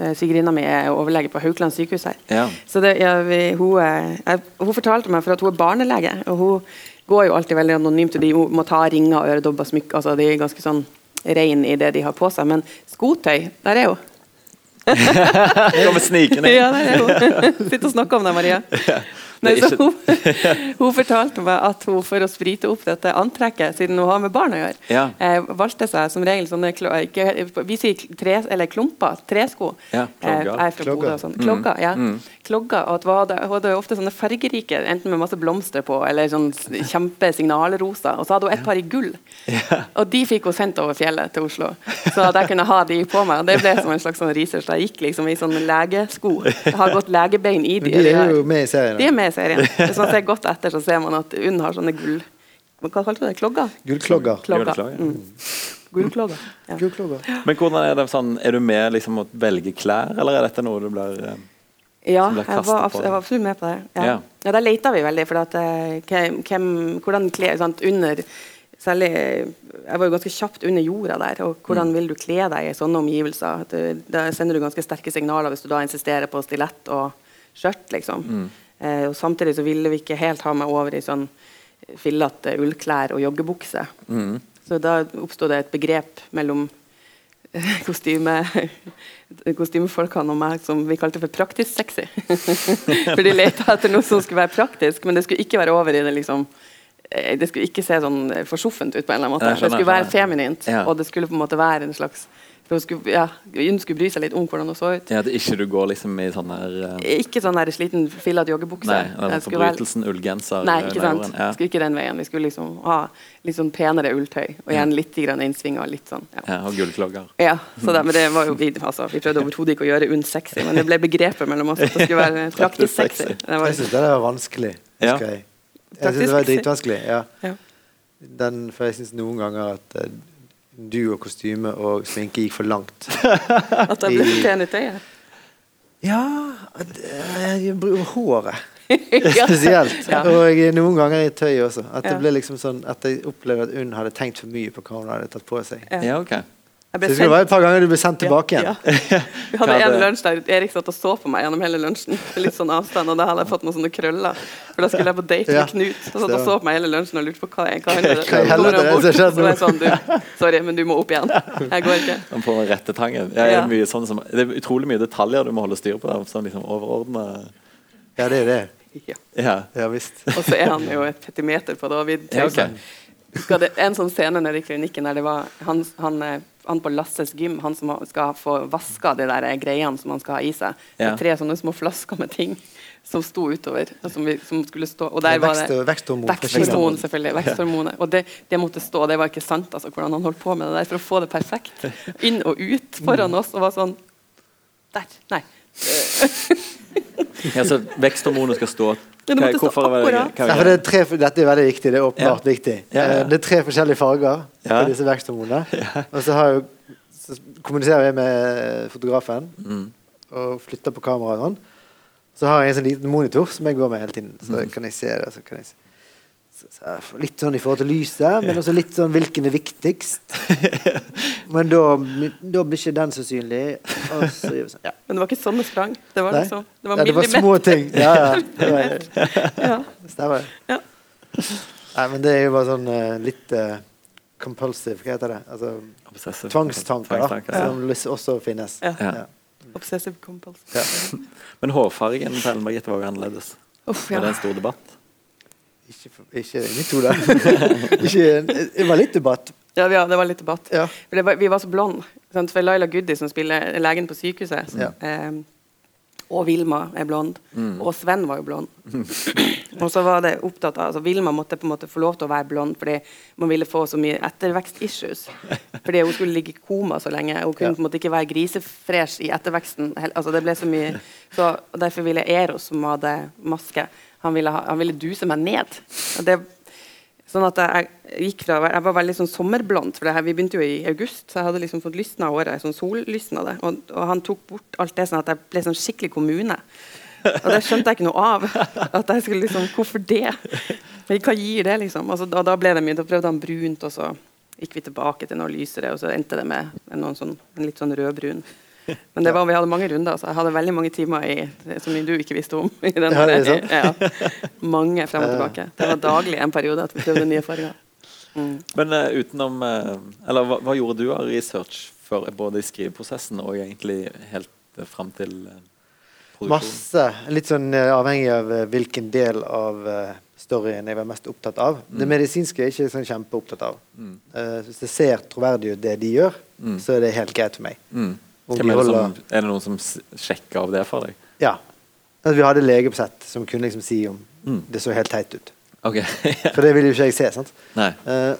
Eh, Svigerinna mi er overlege på Haukeland sykehus her. Ja. Så det, vi, hun, jeg, hun fortalte meg for at hun er barnelege. og Hun går jo alltid veldig anonymt. og De må ta ringer, øredobber, smykker. Altså, de er ganske sånn rein i det de har på seg. Men skotøy, der er hun. Kommer snikende. Ja, der er hun. Sitter og snakker om det, Maria. Nei, så hun, hun fortalte meg at hun for å sprite opp dette antrekket, siden hun har med barn å gjøre, Ja. eh, valgte seg som regel sånne ikke, Vi sier tre, eller klumper, tresko. Ja, klogger. Eh, er Klogger. Sånn. Klogger, ja. Klogger, og at hun hadde, ofte sånne fargerike, enten med masse blomster på, eller sånn kjempe signalrosa. Og så hadde hun et par i gull. Og de fikk hun sendt over fjellet til Oslo, så at jeg kunne ha de på meg. Og det ble som en slags sånn research. Jeg gikk liksom i sånne legesko. Jeg har gått legebein i de. De er jo med i serien. De er med i serien. Hvis man ser godt etter, så ser man at Unn har sånne gull... Hva kalte du det? Klogger? Gullklogger. Klogger. Gullklogger. Mm. Gullklogger. Ja. Gullklogger. Men hvordan er det sånn, er du med liksom å velge klær, eller er dette noe du blir eh, Ja, jeg var, jeg var absolutt med på det. Ja, Ja. ja. Der leita vi veldig, for at, eh, hvem, hvordan kle sant, under Særlig Jeg var jo ganske kjapt under jorda der. og Hvordan vil du kle deg i sånne omgivelser? Du- Da sender du ganske sterke signaler hvis du da insisterer på stilett og skjørt. liksom. Eh, og Samtidig så ville vi ikke helt ha meg over i sånn fillete ullklær og joggebukse. Så da oppsto det et begrep mellom eh, kostyme kostymefolkene og meg som vi kalte for praktisk sexy. for de leta etter noe som skulle være praktisk, men det skulle ikke være over i det liksom eh, det skulle ikke se sånn forsoffent ut. på en eller annen måte Det skulle være feminint, og det skulle på en måte være en slags hun skulle, ja, Hun skulle bry seg litt om hvordan hun så ut. ja, At ikke du går liksom i sånn her uh... Ikke sånn der sliten, fillete joggebukse. Nei, eller forbrytelsen ullgenser. Nei, eh, ikke sant. Ja. Skulle ikke den veien. Vi skulle liksom ha litt sånn penere ulltøy, og igjen litt grann innsvinger. Litt sånn, ja. Ja, og gullklogger. Ja, så det, men det var jo vi, altså, vi prøvde overhodet ikke å gjøre UNN sexy, men det ble begrepet mellom oss at det skulle være praktisk sexy. Det var, Jeg syns det var vanskelig. Ja. jeg. Jeg syns det var dritvanskelig. Ja. Ja. Den, for jeg syns noen ganger at eh, du og kostyme og sminke gikk for langt. at det ble pen i tøyet. Ja eh, jeg bruker Håret Ja. spesielt. Ja. Og noen ganger i tøyet også. At det ble liksom sånn At jeg opplevde at Unn hadde tenkt for mye på hva hun hadde tatt på seg. Ja. Ja, ok. ble Så det skulle være et par ganger du ble sendt tilbake igjen. Ja. Vi hadde en lunsj der Erik satt og så på meg gjennom hele lunsjen. Litt sånn avstand, og da hadde jeg fått noen sånne krøller. For da skulle jeg på date Ja. med Knut. Han satt og så på meg hele lunsjen og lurte på hva, hva handler det Så er var jeg sånn, du, sorry, men du må opp igjen. Jeg går ikke. Han får rettetangen. Ja, er Ja. det, mye sånn som, det er utrolig mye detaljer du må holde styr på. Der, sånn liksom overordna Ja, det er det. Ja. Ja. Ja visst. Og så er han jo et petimeter på det. Og vi Ja, okay. Det, en sånn scene nede i klinikken der det var han, han, eh, han på Lasses gym, han som skal få vaska de der greiene som han skal ha i seg. Ja. tre sånne små flasker med ting som sto utover. og Som, vi, som skulle stå, og der var det veksthormon. Veksthormon, selvfølgelig. Veksthormonet. Og det, det måtte stå. Det var ikke sant altså, hvordan han holdt på med det der for å få det perfekt. Inn og ut foran oss. Og var sånn Der. Nei. Ja, så veksthormonet skal stå det stå Hvorfor er det- hva Ja, det er tre, dette er veldig viktig. Det er åpenbart viktig. Ja, ja. Eh, Det er tre forskjellige farger Ja. på disse veksthormonene. Og så, har jo, så kommuniserer jeg med fotografen Mm. og flytter på kameraet. Sånn. Så har jeg en sånn liten monitor som jeg går med hele tiden. Så kan jeg se det. Så kan jeg se. Så, så jeg får litt sånn i forhold til lyset, men også litt sånn hvilken er viktigst. Men da, da blir ikke den så synlig. Og så gjør vi sånn. Ja. Men det var ikke sånn det sprang. Det var liksom Det var Ja, det var små ting. Ja, ja. Det var, Ja. stemmer. Ja. Nei, men det er jo bare sånn eh, litt uh, compulsive, hva heter det? Altså Obsessive. tvangstanker, da, som også finnes. Ja. Ja. Obsessive compulsive. Ja. Men hårfargen til Ellen Margrethe var jo annerledes. Uff, Var det en stor debatt? Ikke, ikke i to der. Ikke- det var litt debatt. Ja, ja, det var litt debatt. Ja. Var, vi var så blonde. sant? For Laila Goody, som spiller legen på sykehuset, Ja. eh, og Vilma er blond. Mm. Og Sven var jo blond. og så var det opptatt av altså Vilma måtte på en måte få lov til å være blond fordi man ville få så mye ettervekst-issues. Fordi hun skulle ligge i koma så lenge. Hun kunne Ja. på en måte ikke være grisefresh i etterveksten. Altså det ble så mye så, Derfor ville Eros, som hadde maske, han ville, ha, han ville duse meg ned. Det Sånn at jeg, jeg gikk fra Jeg var veldig sånn sommerblond, for her, vi begynte jo i august, så jeg hadde liksom fått lysna håret. Sånn sollysna det. Og, og han tok bort alt det, sånn at jeg ble sånn skikkelig kommune. Og det skjønte jeg ikke noe av. At jeg skulle liksom Hvorfor det? Hva gir det, liksom? Og, så, da, ble det mye. Da prøvde han brunt, og så gikk vi tilbake til noe lysere, og så endte det med en, sånn, en litt sånn rødbrun. Men det var, vi hadde mange runder, så jeg hadde veldig mange timer i, som du ikke visste om. I den, Ja, ja. Mange frem og tilbake. Det var daglig en periode at vi prøvde nye farger. Mm. Men uh, utenom uh, Eller hva, hva gjorde du av research for, både i skriveprosessen og egentlig helt uh, fram til uh, produksjon? Masse. Litt sånn eh, avhengig av eh, hvilken del av eh, storyen jeg var mest opptatt av. Det medisinske er jeg ikke sånn kjempeopptatt av. Mm. Uh, hvis jeg ser troverdig ut, det de gjør, Mm. så er det helt greit for meg. Er, det som, er det noen som sjekker av det for deg? Ja. Altså, vi hadde lege på sett som kunne liksom si om Mm. det så helt teit ut. Okay. For det vil jo ikke jeg se. sant? Nei. Uh,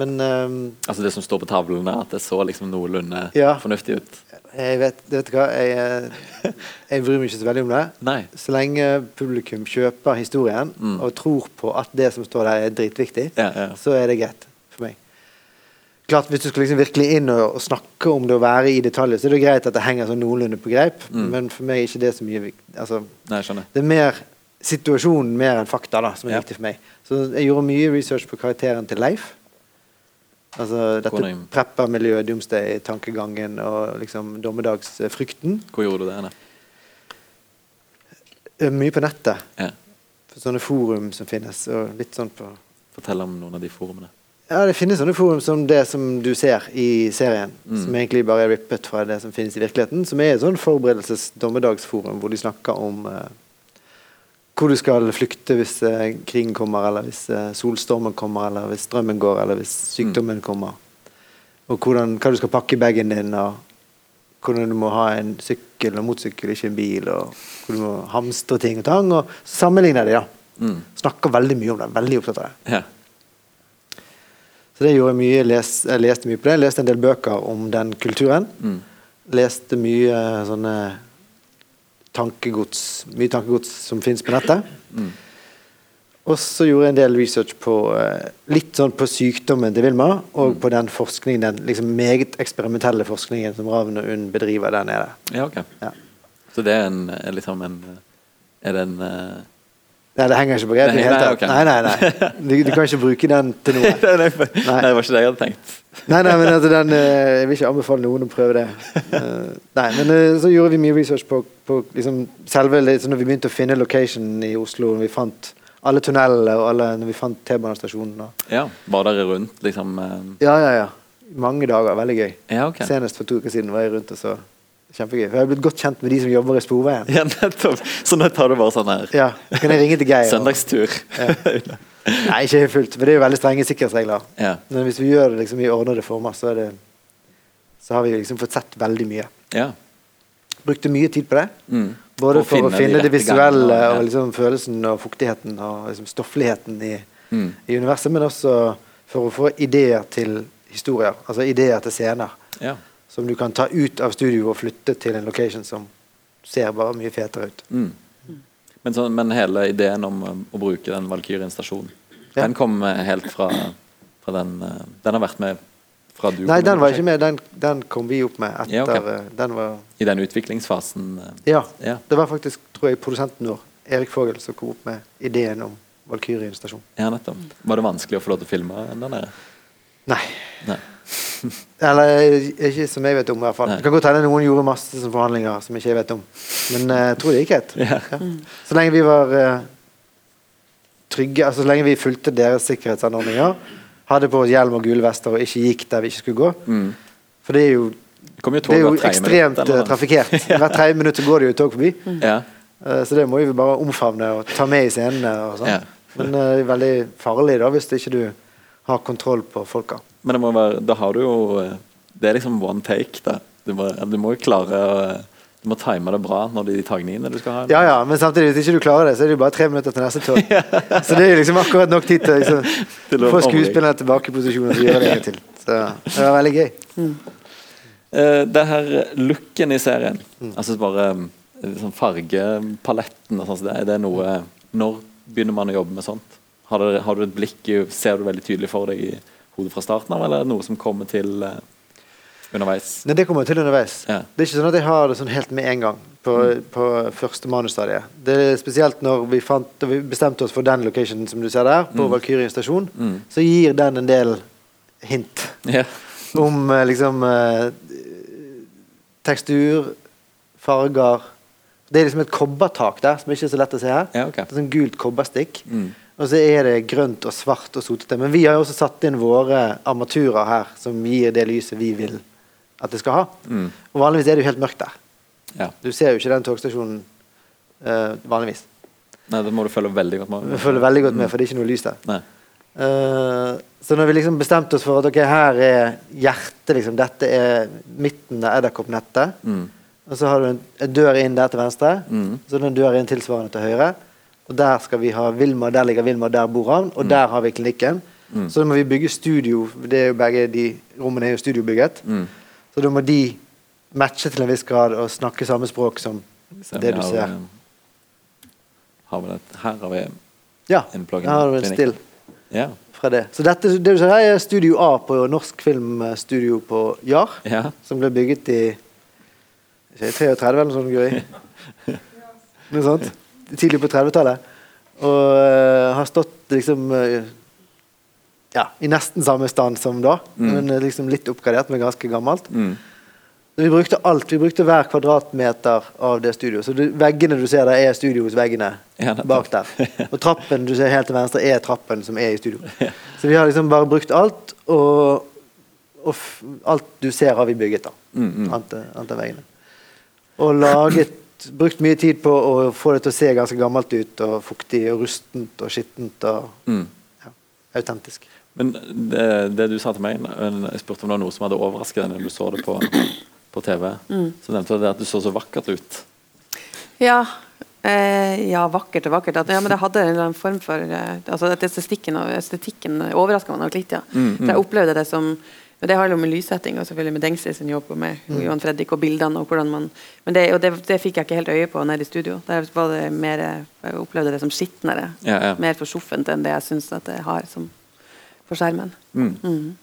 men ehm, Altså det som står på tavlene, at det så liksom noenlunde Ja. fornuftig ut? jeg vet, vet du hva, jeg, eh, jeg bryr meg ikke så veldig om det. Nei. Så lenge publikum kjøper historien Mm. og tror på at det som står der, er dritviktig, Ja, ja. så er det greit for meg. Klart, Hvis du skal liksom virkelig inn og, og snakke om det og være i detaljer, så er det greit at det henger sånn noenlunde på greip, Mm. men for meg er ikke det så mye viktig. Altså, Nei, det er mer situasjonen mer enn fakta da, som er Ja. viktig for meg. Så jeg gjorde mye research på karakteren til Leif. Altså dette preppermiljøet, doomsday-tankegangen og liksom dommedagsfrykten. Hvor gjorde du det? Anne? Eh, Mye på nettet. Ja. Sånne forum som finnes. og litt sånn på... Fortell om noen av de forumene. Ja, Det finnes sånne forum som det som du ser i serien, Mm. som egentlig bare er rippet fra det som finnes i virkeligheten. Som er et sånn forberedelses-dommedagsforum hvor de snakker om eh, hvor du skal flykte hvis eh, krigen kommer, eller hvis eh, solstormen kommer, eller hvis strømmen går, eller hvis sykdommen kommer. Og hvordan, hva du skal pakke i bagen din, og hvordan du må ha en sykkel og motorsykkel, ikke en bil, og hvor du må hamstre ting og tang. Og sammenligner de, da. Mm. Snakker veldig mye om det. Veldig opptatt av det. Ja. Så det gjorde jeg mye. Les, jeg leste mye på det. Jeg leste en del bøker om den kulturen. Mm. Leste mye eh, sånne tankegods Mye tankegods som fins på nettet. Mm. Og så gjorde jeg en del research på eh, litt sånn på sykdommen til Vilma, og Mm. på den forskningen, den liksom meget eksperimentelle forskningen som Ravn og UNN bedriver der nede. ja, ok. Ja. Så det er en er liksom en Er det en eh, Nei, det henger ikke på grep i det hele tatt. Nei, nei, nei. Du, du kan ikke bruke den til noe. nei, nei, nei, det var ikke det jeg hadde tenkt. Nei, nei, men altså den, eh, Jeg vil ikke anbefale noen å prøve det. Eh, nei, men eh, så gjorde vi mye research på, på liksom selve liksom, Når vi begynte å finne location i Oslo, når vi fant alle tunnelene og alle, når vi fant T-banestasjonen. Ja, Var dere rundt, liksom? Ja, ja, ja. Mange dager. Veldig gøy. Ja, okay. Senest for to uker siden var jeg rundt og så. Kjempegøy. Jeg har blitt godt kjent med de som jobber i Sporveien. Ja, nettopp. Så nå tar du bare sånn her Ja, så kan jeg ringe til Geir. Søndagstur. søndagstur. Nei, ikke helt fullt, for det er jo veldig strenge sikkerhetsregler. ja. Men hvis vi gjør det liksom i ordnede former, så, det, så har vi liksom fått sett veldig mye. ja. Brukte mye tid på det. Mm. Både For å finne de det visuelle gangen, ja. og liksom følelsen og fuktigheten og liksom stoffligheten i, Mm. i universet, men også for å få ideer til historier. Altså ideer til scener ja. Som du kan ta ut av studio og flytte til en location som ser bare mye fetere ut. Mm. Men, så, men hele ideen om eh, å bruke den Valkyrien stasjonen, Ja. den kom eh, helt fra, fra den eh, Den har vært med fra du Nei, kom den var ikke med. Den, den kom vi opp med etter Ja, ok. eh, Den var I den utviklingsfasen. Ja. Ja. Det var faktisk, tror jeg, produsenten vår, Erik Fogel, som kom opp med ideen om Valkyrien stasjon. ja, nettopp. Var det vanskelig å få lov til å filme den der? Nei. Nei. Eller ikke som jeg vet om, i hvert fall. Det kan godt hende noen gjorde masse som forhandlinger som ikke jeg vet om. Men eh, jeg tror det gikk greit. Ja. Ja. Så lenge vi var eh, trygge, altså så lenge vi fulgte deres sikkerhetsanordninger, hadde på oss hjelm og gule vester og ikke gikk der vi ikke skulle gå. Mm. For det er jo, Det det er jo ekstremt minutt, eller eh, noe. trafikkert. Hvert tredje minutt går det jo tog forbi. Ja. Eh, Så det må vi bare omfavne og ta med i scenene. sånn. Ja. Men eh, det er veldig farlig da hvis ikke du har kontroll på folka. Men det må være, da har du jo eh, Det er liksom one take. da Du må, du må jo klare å Du må time det bra når de tagningene du skal ha. Ja, ja, men samtidig, hvis ikke du klarer det, så er det jo bare tre minutter til neste tog. Så det er jo liksom akkurat nok tid til å liksom, Til å få skuespillerne tilbake i posisjon og så gjøre det en til. Så det var veldig gøy. Eh, det her looken i serien, Mm. altså bare eh, sånn fargepaletten og sånn, så det, er det noe Når begynner man å jobbe med sånt? Har, dere, har du et blikk i, Ser du veldig tydelig for deg i hodet fra starten av, eller er det noe som kommer til uh, underveis? Nei, det kommer til underveis. Ja. Det er ikke sånn at jeg har det sånn helt med en gang på, på første manusstadiet. Det er spesielt når vi, fant, vi bestemte oss for den locationen som du ser der, på Mm. Valkyrien stasjon, Mm. så gir den en del hint Ja. om eh, liksom eh, tekstur, farger Det er liksom et kobbertak der, som ikke er så lett å se her. Ja, okay. Det er sånn gult kobberstikk. Mm. Og så er det grønt og svart og sotete. Men vi har jo også satt inn våre armaturer her, som gir det lyset vi vil at det skal ha. Mm. Og vanligvis er det jo helt mørkt der. Ja. Du ser jo ikke den togstasjonen uh, vanligvis. Nei, det må du følge veldig godt med. Du følger veldig godt med, for det er ikke noe lys der. Eh, så når vi liksom bestemte oss for at okay, her er hjertet, liksom, dette er midten av edderkoppnettet, Mm. og så har du en, en dør inn der til venstre, Mm. så er det en dør inn tilsvarende til høyre, og der skal vi ha Vilma, der ligger Vilma, der bor han, og der har vi klinikken. Så da må vi bygge studio, det er jo begge de rommene er jo studiobygget, Mm. så da må de matche til en viss grad og snakke samme språk som Se det vi du har, ser. eh, Har vi det? Her har vi Ja, en plug-in her har du en still. Ja. fra det. Så dette, det du ser her er Studio A på Norsk Filmstudio på Jar, ja. som ble bygget i 33 eller noe sånt. Gøy. Noe sånt. Tidlig på 30-tallet. Og eh, har stått liksom eh, ja, i nesten samme stand som da, men eh, liksom litt oppgradert, men ganske gammelt. Mm. Vi brukte alt. Vi brukte hver kvadratmeter av det studioet. Så du, veggene du ser der, er studiosveggene Ja, bak der. Og trappen du ser helt til venstre, er trappen som er i studio. Så vi har liksom bare brukt alt, og, og alt du ser, har vi bygget. da. Mm, mm. Annet enn veggene. Og laget Brukt mye tid på å få det til å se ganske gammelt ut, og fuktig og rustent og skittent og Mm. ja, autentisk. Men det, det du sa til meg, jeg spurte om det var noe som hadde overrasket deg når du så det på, på TV, så nevnte du det at du så så vakkert ut. Ja. Eh, ja, vakkert og vakkert. At, ja, men det hadde en form for eh, altså at Estetikken og estetikken overraska meg nok litt. ja. Mm, jeg opplevde det som men Det handler med lyssetting og selvfølgelig med Dengsi sin jobb og med Johan Fredrik og bildene. og hvordan man, Men det, og det, det fikk jeg ikke helt øye på nede i studio. Der var det mer, Jeg opplevde det som skitnere. Ja, ja. Mer forsoffent enn det jeg syns at det har som for skjermen. Mm.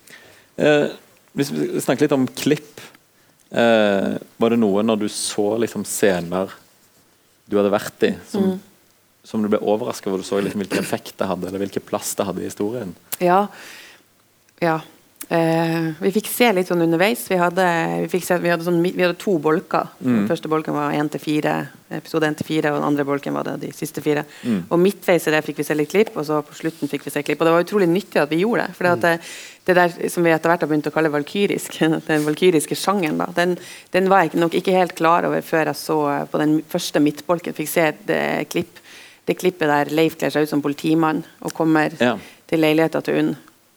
Eh, hvis vi snakker litt om klipp eh, Var det noe når du så liksom scener du hadde vært i, som, som du ble overrasket over? Du så liksom hvilken effekt det hadde, eller hvilken plass det hadde i historien? Ja. ja. Eh, vi fikk se litt sånn underveis. Vi hadde, vi se, vi hadde, sånn, vi hadde to bolker. Den første bolken var 1-4, episode 1-4, og den andre bolken var det de siste fire. Og midtveis i det fikk vi se litt klipp, og så på slutten fikk vi se klipp. Og det var utrolig nyttig at vi gjorde det. For det, det der som vi etter hvert har begynt å kalle valkyrisk, den valkyriske sjangeren, da, den, den var jeg nok ikke helt klar over før jeg så på den første midtbolken fikk se det klipp det klippet der Leif kler seg ut som politimann og kommer Ja. til leiligheta til Unn.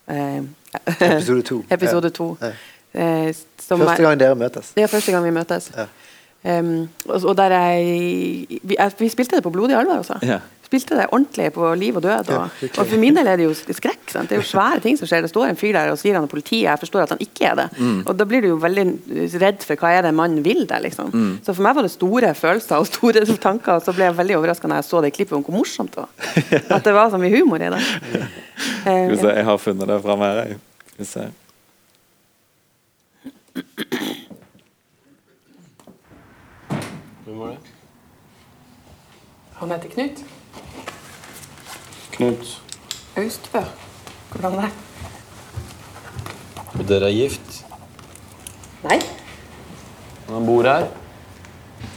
Eh, Episode to. episode to. Ja. Eh, Første gang dere møtes. Det er første gang vi møtes. Ja. Um, og, og der jeg, vi, jeg, vi spilte det på Blodige alvor også. Spilte det ordentlig på liv og død. Og, og for min del er det jo skrekk. Sant? Det er jo svære ting som skjer. Det står en fyr der og sier han er politi, jeg forstår at han ikke er det. Mm. Og da blir du jo veldig redd for hva er det mannen vil der, liksom. Mm. Så for meg var det store følelser og store tanker, og så ble jeg veldig overraska når jeg så det klippet om hvor morsomt det var. At det var så mye humor i det. Skal Eh, vi se, jeg har funnet det fram her. jeg. Skal vi se. Hvem var det? han heter Knut Knut. Austbø. Hvordan det? Og dere er gift? Nei. Han bor her,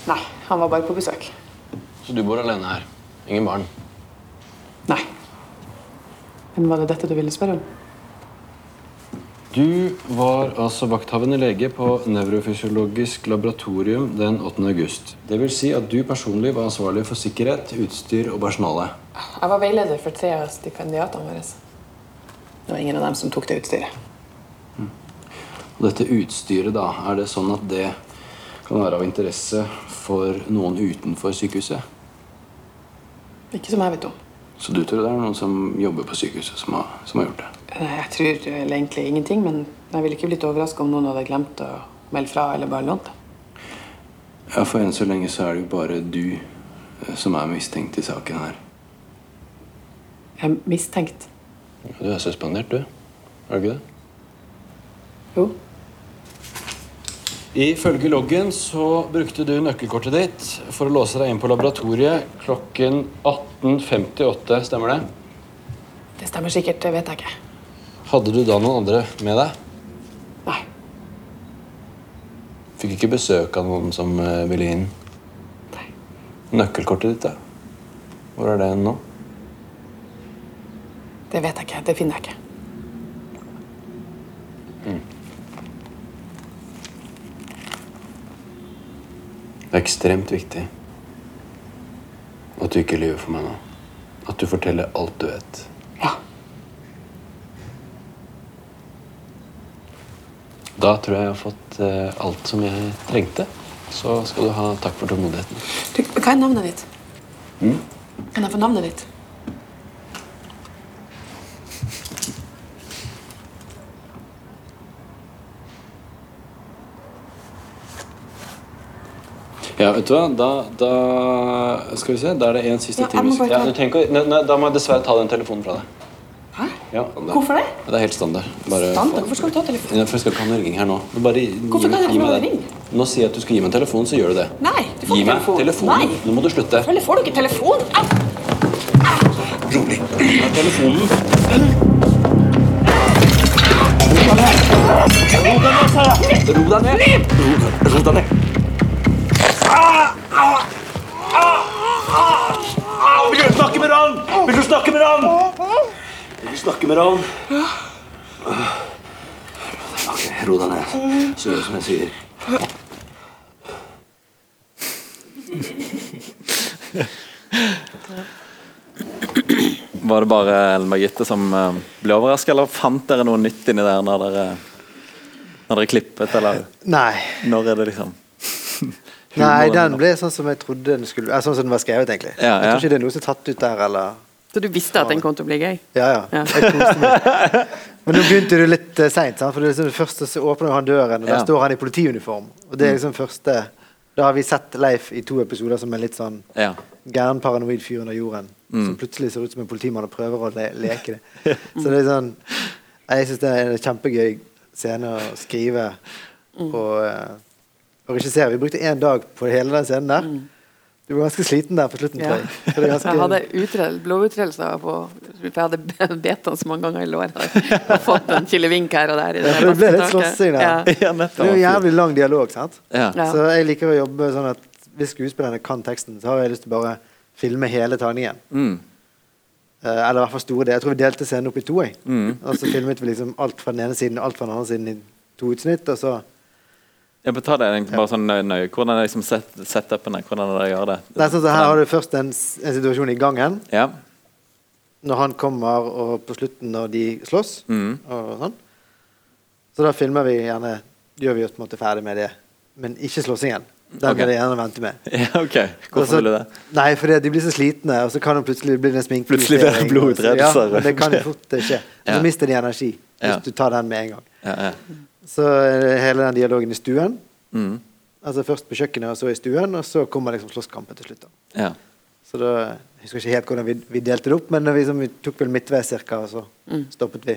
Nei, han var bare på besøk. så du bor alene her. Ingen barn. Nei. Men var det dette du ville spørre om? Du var altså vakthavende lege på Nevrofysiologisk laboratorium den 8. august. Det vil si at du personlig var ansvarlig for sikkerhet, utstyr og personale. Jeg var veileder for tre av stipendiatene våre. Det var ingen av dem som tok det utstyret. Og dette utstyret, da, er det sånn at det kan være av interesse for noen utenfor sykehuset? Ikke som jeg vet om. Så du tror det er noen som jobber på sykehuset som har, som har gjort det? Nei, Jeg tror egentlig ingenting, men jeg ville ikke blitt overraska om noen hadde glemt å melde fra eller bare lånt det. Ja, for enn så lenge så er det jo bare du eh, som er mistenkt i saken her. Jeg er mistenkt. Du er suspendert, du. Er du ikke det? Jo. Ifølge loggen så brukte du nøkkelkortet ditt for å låse deg inn på laboratoriet klokken 18.58. Stemmer det? Det stemmer sikkert, det vet jeg ikke. Hadde du da noen andre med deg? Nei. Fikk ikke besøk av noen som eh, ville inn. Nei. Nøkkelkortet ditt, da? Hvor er det nå? Det vet jeg ikke. Det finner jeg ikke. Det er ekstremt viktig at du ikke lyver for meg nå. At du forteller alt du vet. Ja. Da tror jeg jeg har fått eh, alt som jeg trengte. Så skal du ha takk for tålmodigheten. Du, hva er navnet ditt? Kan jeg få navnet ditt? Ja, vet du hva? Da, da Skal vi se. Da er det en siste Ja, time. må Ja, du ikke nei, nei, Da må jeg dessverre ta den telefonen fra deg. Hæ? Ja, Hvorfor det? Det er helt standard. Bare, Standard? Hvorfor skal du ta telefonen? Ja, for jeg skal ikke ha noe ringing her nå. Bare, Hvorfor kan jeg ikke gi meg ring? Nå sier jeg at du skal gi meg en telefon, så gjør du det. Nei, du får Gi meg telefon. telefonen. Nei. Nå må du slutte. Selvfølgelig får du ikke telefon. Au! Rolig. Ta telefonen. Ro deg ned. Ro, ro deg ned. Vil du snakke med Ran? Vil du snakke med Ran? Vil du snakke med Ran? Ok, ro deg ned. Så gjør som jeg sier. Var det bare Ellen Margitte som eh, ble overraska, eller fant dere noe nytt inni der når dere, når dere klippet, eller Nei. når er det liksom Nei, den ble sånn som jeg trodde den skulle eh, Sånn som den var skrevet, egentlig. Ja, Jeg tror ikke det er noe som er tatt ut der, eller Så du visste at den kom til å bli gøy? Ja, ja. Ja. Jeg koste meg. Men nå begynte det litt uh, seint. For det liksom det første så åpner han døren, og der Ja. står han i politiuniform. Og det er liksom første Da har vi sett Leif i to episoder som en litt sånn Ja. gæren, paranoid fyr under jorden. Mm. Som plutselig ser ut som en politimann og prøver å le leke det. Så det er sånn Jeg syns det er en kjempegøy scene å skrive og, uh, og regissere. Vi brukte én dag på hele den scenen der. Du var ganske sliten der på slutten, Ja. tror jeg. Det Jeg hadde utrell, bloduttrellelser på For jeg hadde bedt han så mange ganger i låret. Og fått en kilevink her og der. i Ja, det ble litt slåssing der. Ja. ja, det er jo jævlig lang dialog, sant? Så jeg liker å jobbe sånn at hvis skuespillerne kan teksten, så har jeg lyst til å bare filme hele tagningen. Mm. Eh, eller i hvert fall store deler. Jeg tror vi delte scenen opp i to. Mm. Og så filmet vi liksom alt fra den ene siden og alt fra den andre siden i to utsnitt. Og så Bør ta det egentlig bare sånn nøye. nøye. Hvordan er liksom set, setupene? Hvordan er det gjør det? Nei, sånn, så Her har du først en, en situasjon i gangen, Ja. når han kommer, og på slutten når de slåss. Mm. og sånn. Så da filmer vi gjerne Gjør vi oss på en måte ferdig med det, men ikke slåssingen. Den Ok. vil jeg gjerne vente med. ja, OK. Hvorfor så, vil du det? Nei, fordi de blir så slitne, og så kan det plutselig bli en sminke. Plutselig blir det blodutredelser. Ja, det kan jo fort skje. Og Ja. så mister de energi hvis Ja. du tar den med en gang. Ja, ja. Så hele den dialogen i stuen. Mm. Altså Først på kjøkkenet, og så i stuen, og så kommer liksom slåsskampen til slutt. da. ja. Så da, Jeg husker ikke helt hvordan vi, vi delte det opp, men vi, som, vi tok vel midtveis cirka, og så stoppet vi.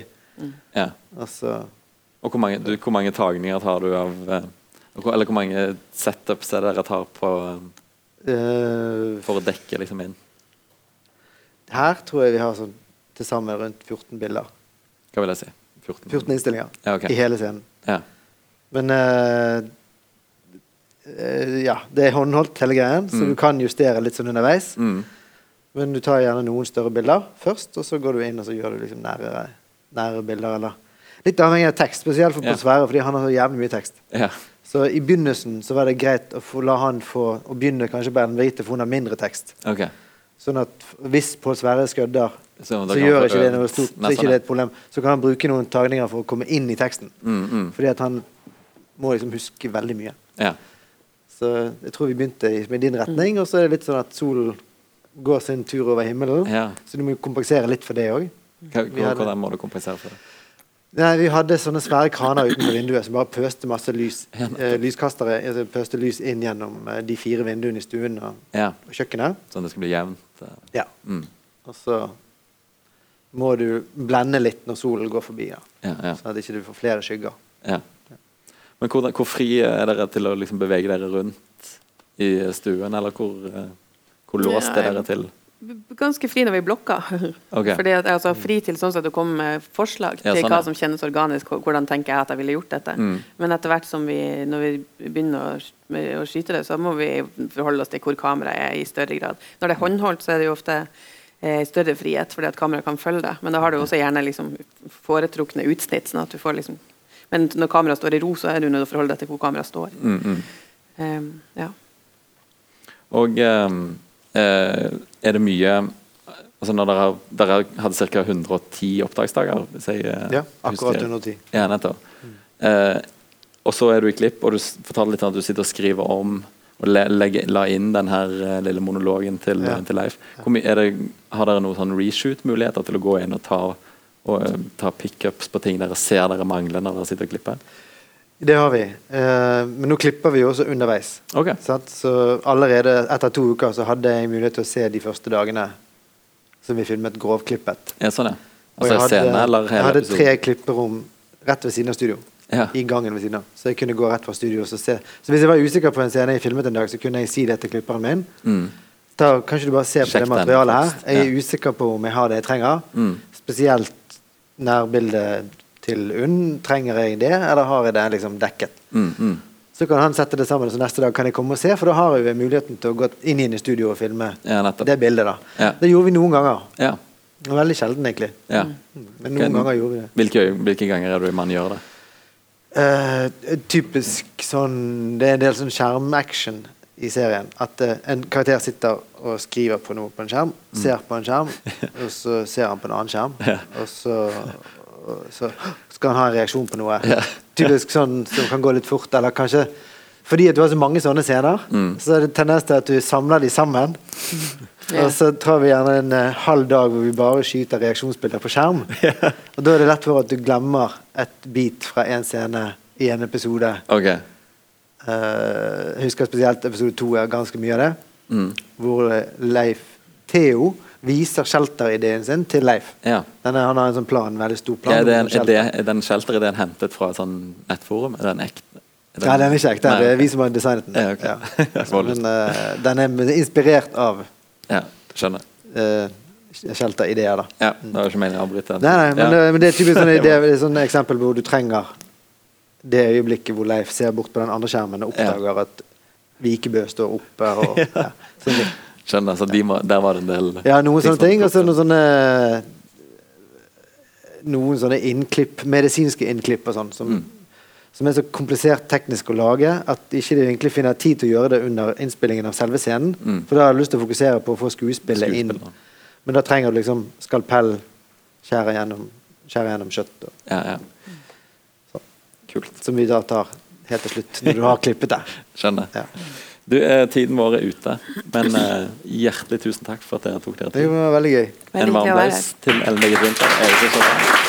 ja. Og så Og hvor mange, du, hvor mange tagninger tar du av eh, Eller hvor mange setups er det dere tar på eh, øh, for å dekke liksom inn? Her tror jeg vi har sånn til sammen rundt 14 bilder. Hva vil jeg si? 14? 14 innstillinger Ja, okay. i hele scenen. Ja. Men uh, uh, ja, det er håndholdt hele greien, så Mm. du kan justere litt sånn underveis. Mm. Men du tar gjerne noen større bilder først, og så går du inn og så gjør du liksom nære, nære bilder. Eller litt avhengig av tekst, spesielt for Ja. Sverre, fordi han har så jævlig mye tekst. ja. Så i begynnelsen så var det greit å få, la han få å begynne kanskje på Ellen Brite, for hun har mindre tekst. Okay. Sånn at hvis Pål Sverre skødder, Så, så gjør ikke det noe stort. Så ikke det er et problem. Så kan han bruke noen tagninger for å komme inn i teksten. Mm, mm. Fordi at han må liksom huske veldig mye. Ja. Så jeg tror vi begynte med din retning, og så er det litt sånn at solen går sin tur over himmelen. ja. Så du må kompensere litt for det òg. Hvordan må du kompensere for det? Nei, vi hadde sånne svære kraner utenfor vinduet som bare pøste masse lys. Eh, lyskastere altså pøste lys inn gjennom eh, de fire vinduene i stuen og, Ja. og kjøkkenet. Sånn det skal bli jevnt? eh. Ja. Mm. Og så må du blende litt når solen går forbi, Ja. Ja, ja. sånn at ikke du får flere skygger. Ja. Men hvor, hvor fri er dere til å liksom bevege dere rundt i stuen, eller hvor, eh, hvor låst er dere til? ganske fri når vi blokker. Okay. Fordi at jeg altså fri til sånn at du kommer med forslag Ja, til sånn, hva som kjennes organisk, hvordan tenker jeg at jeg ville gjort dette. Mm. Men etter hvert som vi, når vi begynner å, å skyte det, så må vi forholde oss til hvor kameraet er i større grad. Når det er håndholdt, så er det jo ofte eh, større frihet, fordi at kameraet kan følge det. Men da har du også gjerne liksom foretrukne utsnitt. sånn at du får liksom men når kameraet står i ro, så er du nødt til å forholde deg til hvor kameraet står. Mm, -hmm. Um, ja. Og ehm, eh, er det mye Altså når dere, dere hadde ca. 110 opptaksdager? Jeg, Ja, akkurat 110. Ja, nettopp. Eh, og så er du i klipp, og du fortalte litt om at du sitter og skriver om og legge, la inn den her eh, lille monologen til, Ja. til Leif. Det, har dere noen sånn reshoot-muligheter til å gå inn og ta, og, eh, ta pickups på ting dere ser dere mangler når dere sitter og klipper? Det har vi. Eh, men nå klipper vi jo også underveis. Okay. Så allerede etter to uker så hadde jeg mulighet til å se de første dagene som vi filmet grovklippet. Ja, sånn, ja. Og Altså jeg hadde, scene jeg hadde tre klipperom rett ved siden av studio. Ja. I gangen ved siden av. Så jeg kunne gå rett fra studio og så se. Så hvis jeg var usikker på en scene jeg filmet en dag, så kunne jeg si det til klipperen min. Mm. Da kan du bare se på Sjekk det materialet her. Jeg er ja. usikker på om jeg har det jeg trenger. Mm. Spesielt nærbildet til UNN. Trenger jeg det, eller har jeg det liksom dekket? Mm, mm. Så kan han sette det sammen, så neste dag kan jeg komme og se, for da har jeg muligheten til å gå inn inn i studio og filme Ja, det bildet. da. Det gjorde vi noen ganger. Ja. Veldig sjelden, egentlig. ja. Men noen okay, ganger gjorde vi det. Hvilke, hvilke ganger er det man gjør det? Eh, typisk sånn Det er en del sånn skjermaction i serien. At uh, en karakter sitter og skriver på noe på en skjerm, ser på en skjerm, og så ser han på en annen skjerm, og så, og så skal han ha en reaksjon på noe. Typisk sånn som kan gå litt fort, eller kanskje fordi at du har så mange sånne scener, Mm. så er det tendens til at du samler de sammen. Ja. Og så tar vi gjerne en uh, halv dag hvor vi bare skyter reaksjonsbilder på skjerm. Og da er det lett for at du glemmer et bit fra en scene i en episode. Okay. Uh, jeg husker spesielt episode to er ganske mye av det. Mm. Hvor eh, Leif Theo viser shelterideen sin til Leif. Ja. Denne, han har en sånn plan, en veldig stor plan. Ja, er, det, om er, det, er den shelterideen hentet fra et sånn nettforum? Er den ekte? Nei, den er ikke ekte. Det er vi som har designet den. Ja, okay. ja. Men uh, den er inspirert av Ja, skjønner. uh, shelterideer, da. Ja, det var ikke meningen å avbryte. Nei, nei, men, ja. det, men det er typisk sånn, Det er et eksempel hvor du trenger det øyeblikket hvor Leif ser bort på den andre skjermen og oppdager at Vikebø står oppe. Og, ja. sånn. Skjønner, så de må, der var det en del Ja, noen sånne ting. Og så noen sånne Noen sånne innklipp, medisinske innklipp og sånn, som, Mm. Som er så komplisert teknisk å lage at ikke de egentlig finner tid til å gjøre det under innspillingen av selve scenen. Mm. For da har du lyst til å fokusere på å få skuespillet inn. Men da trenger du liksom skalpell, skjære gjennom, skjære gjennom kjøtt. Og, Ja, ja. Så. Kult. som vi da tar helt til slutt, når du har klippet det. Skjønner. Ja. Du, eh, tiden vår er ute, men eh, hjertelig tusen takk for at dere tok dere tid. Det var veldig gøy. En varm applaus til Ellen Birgit Winther.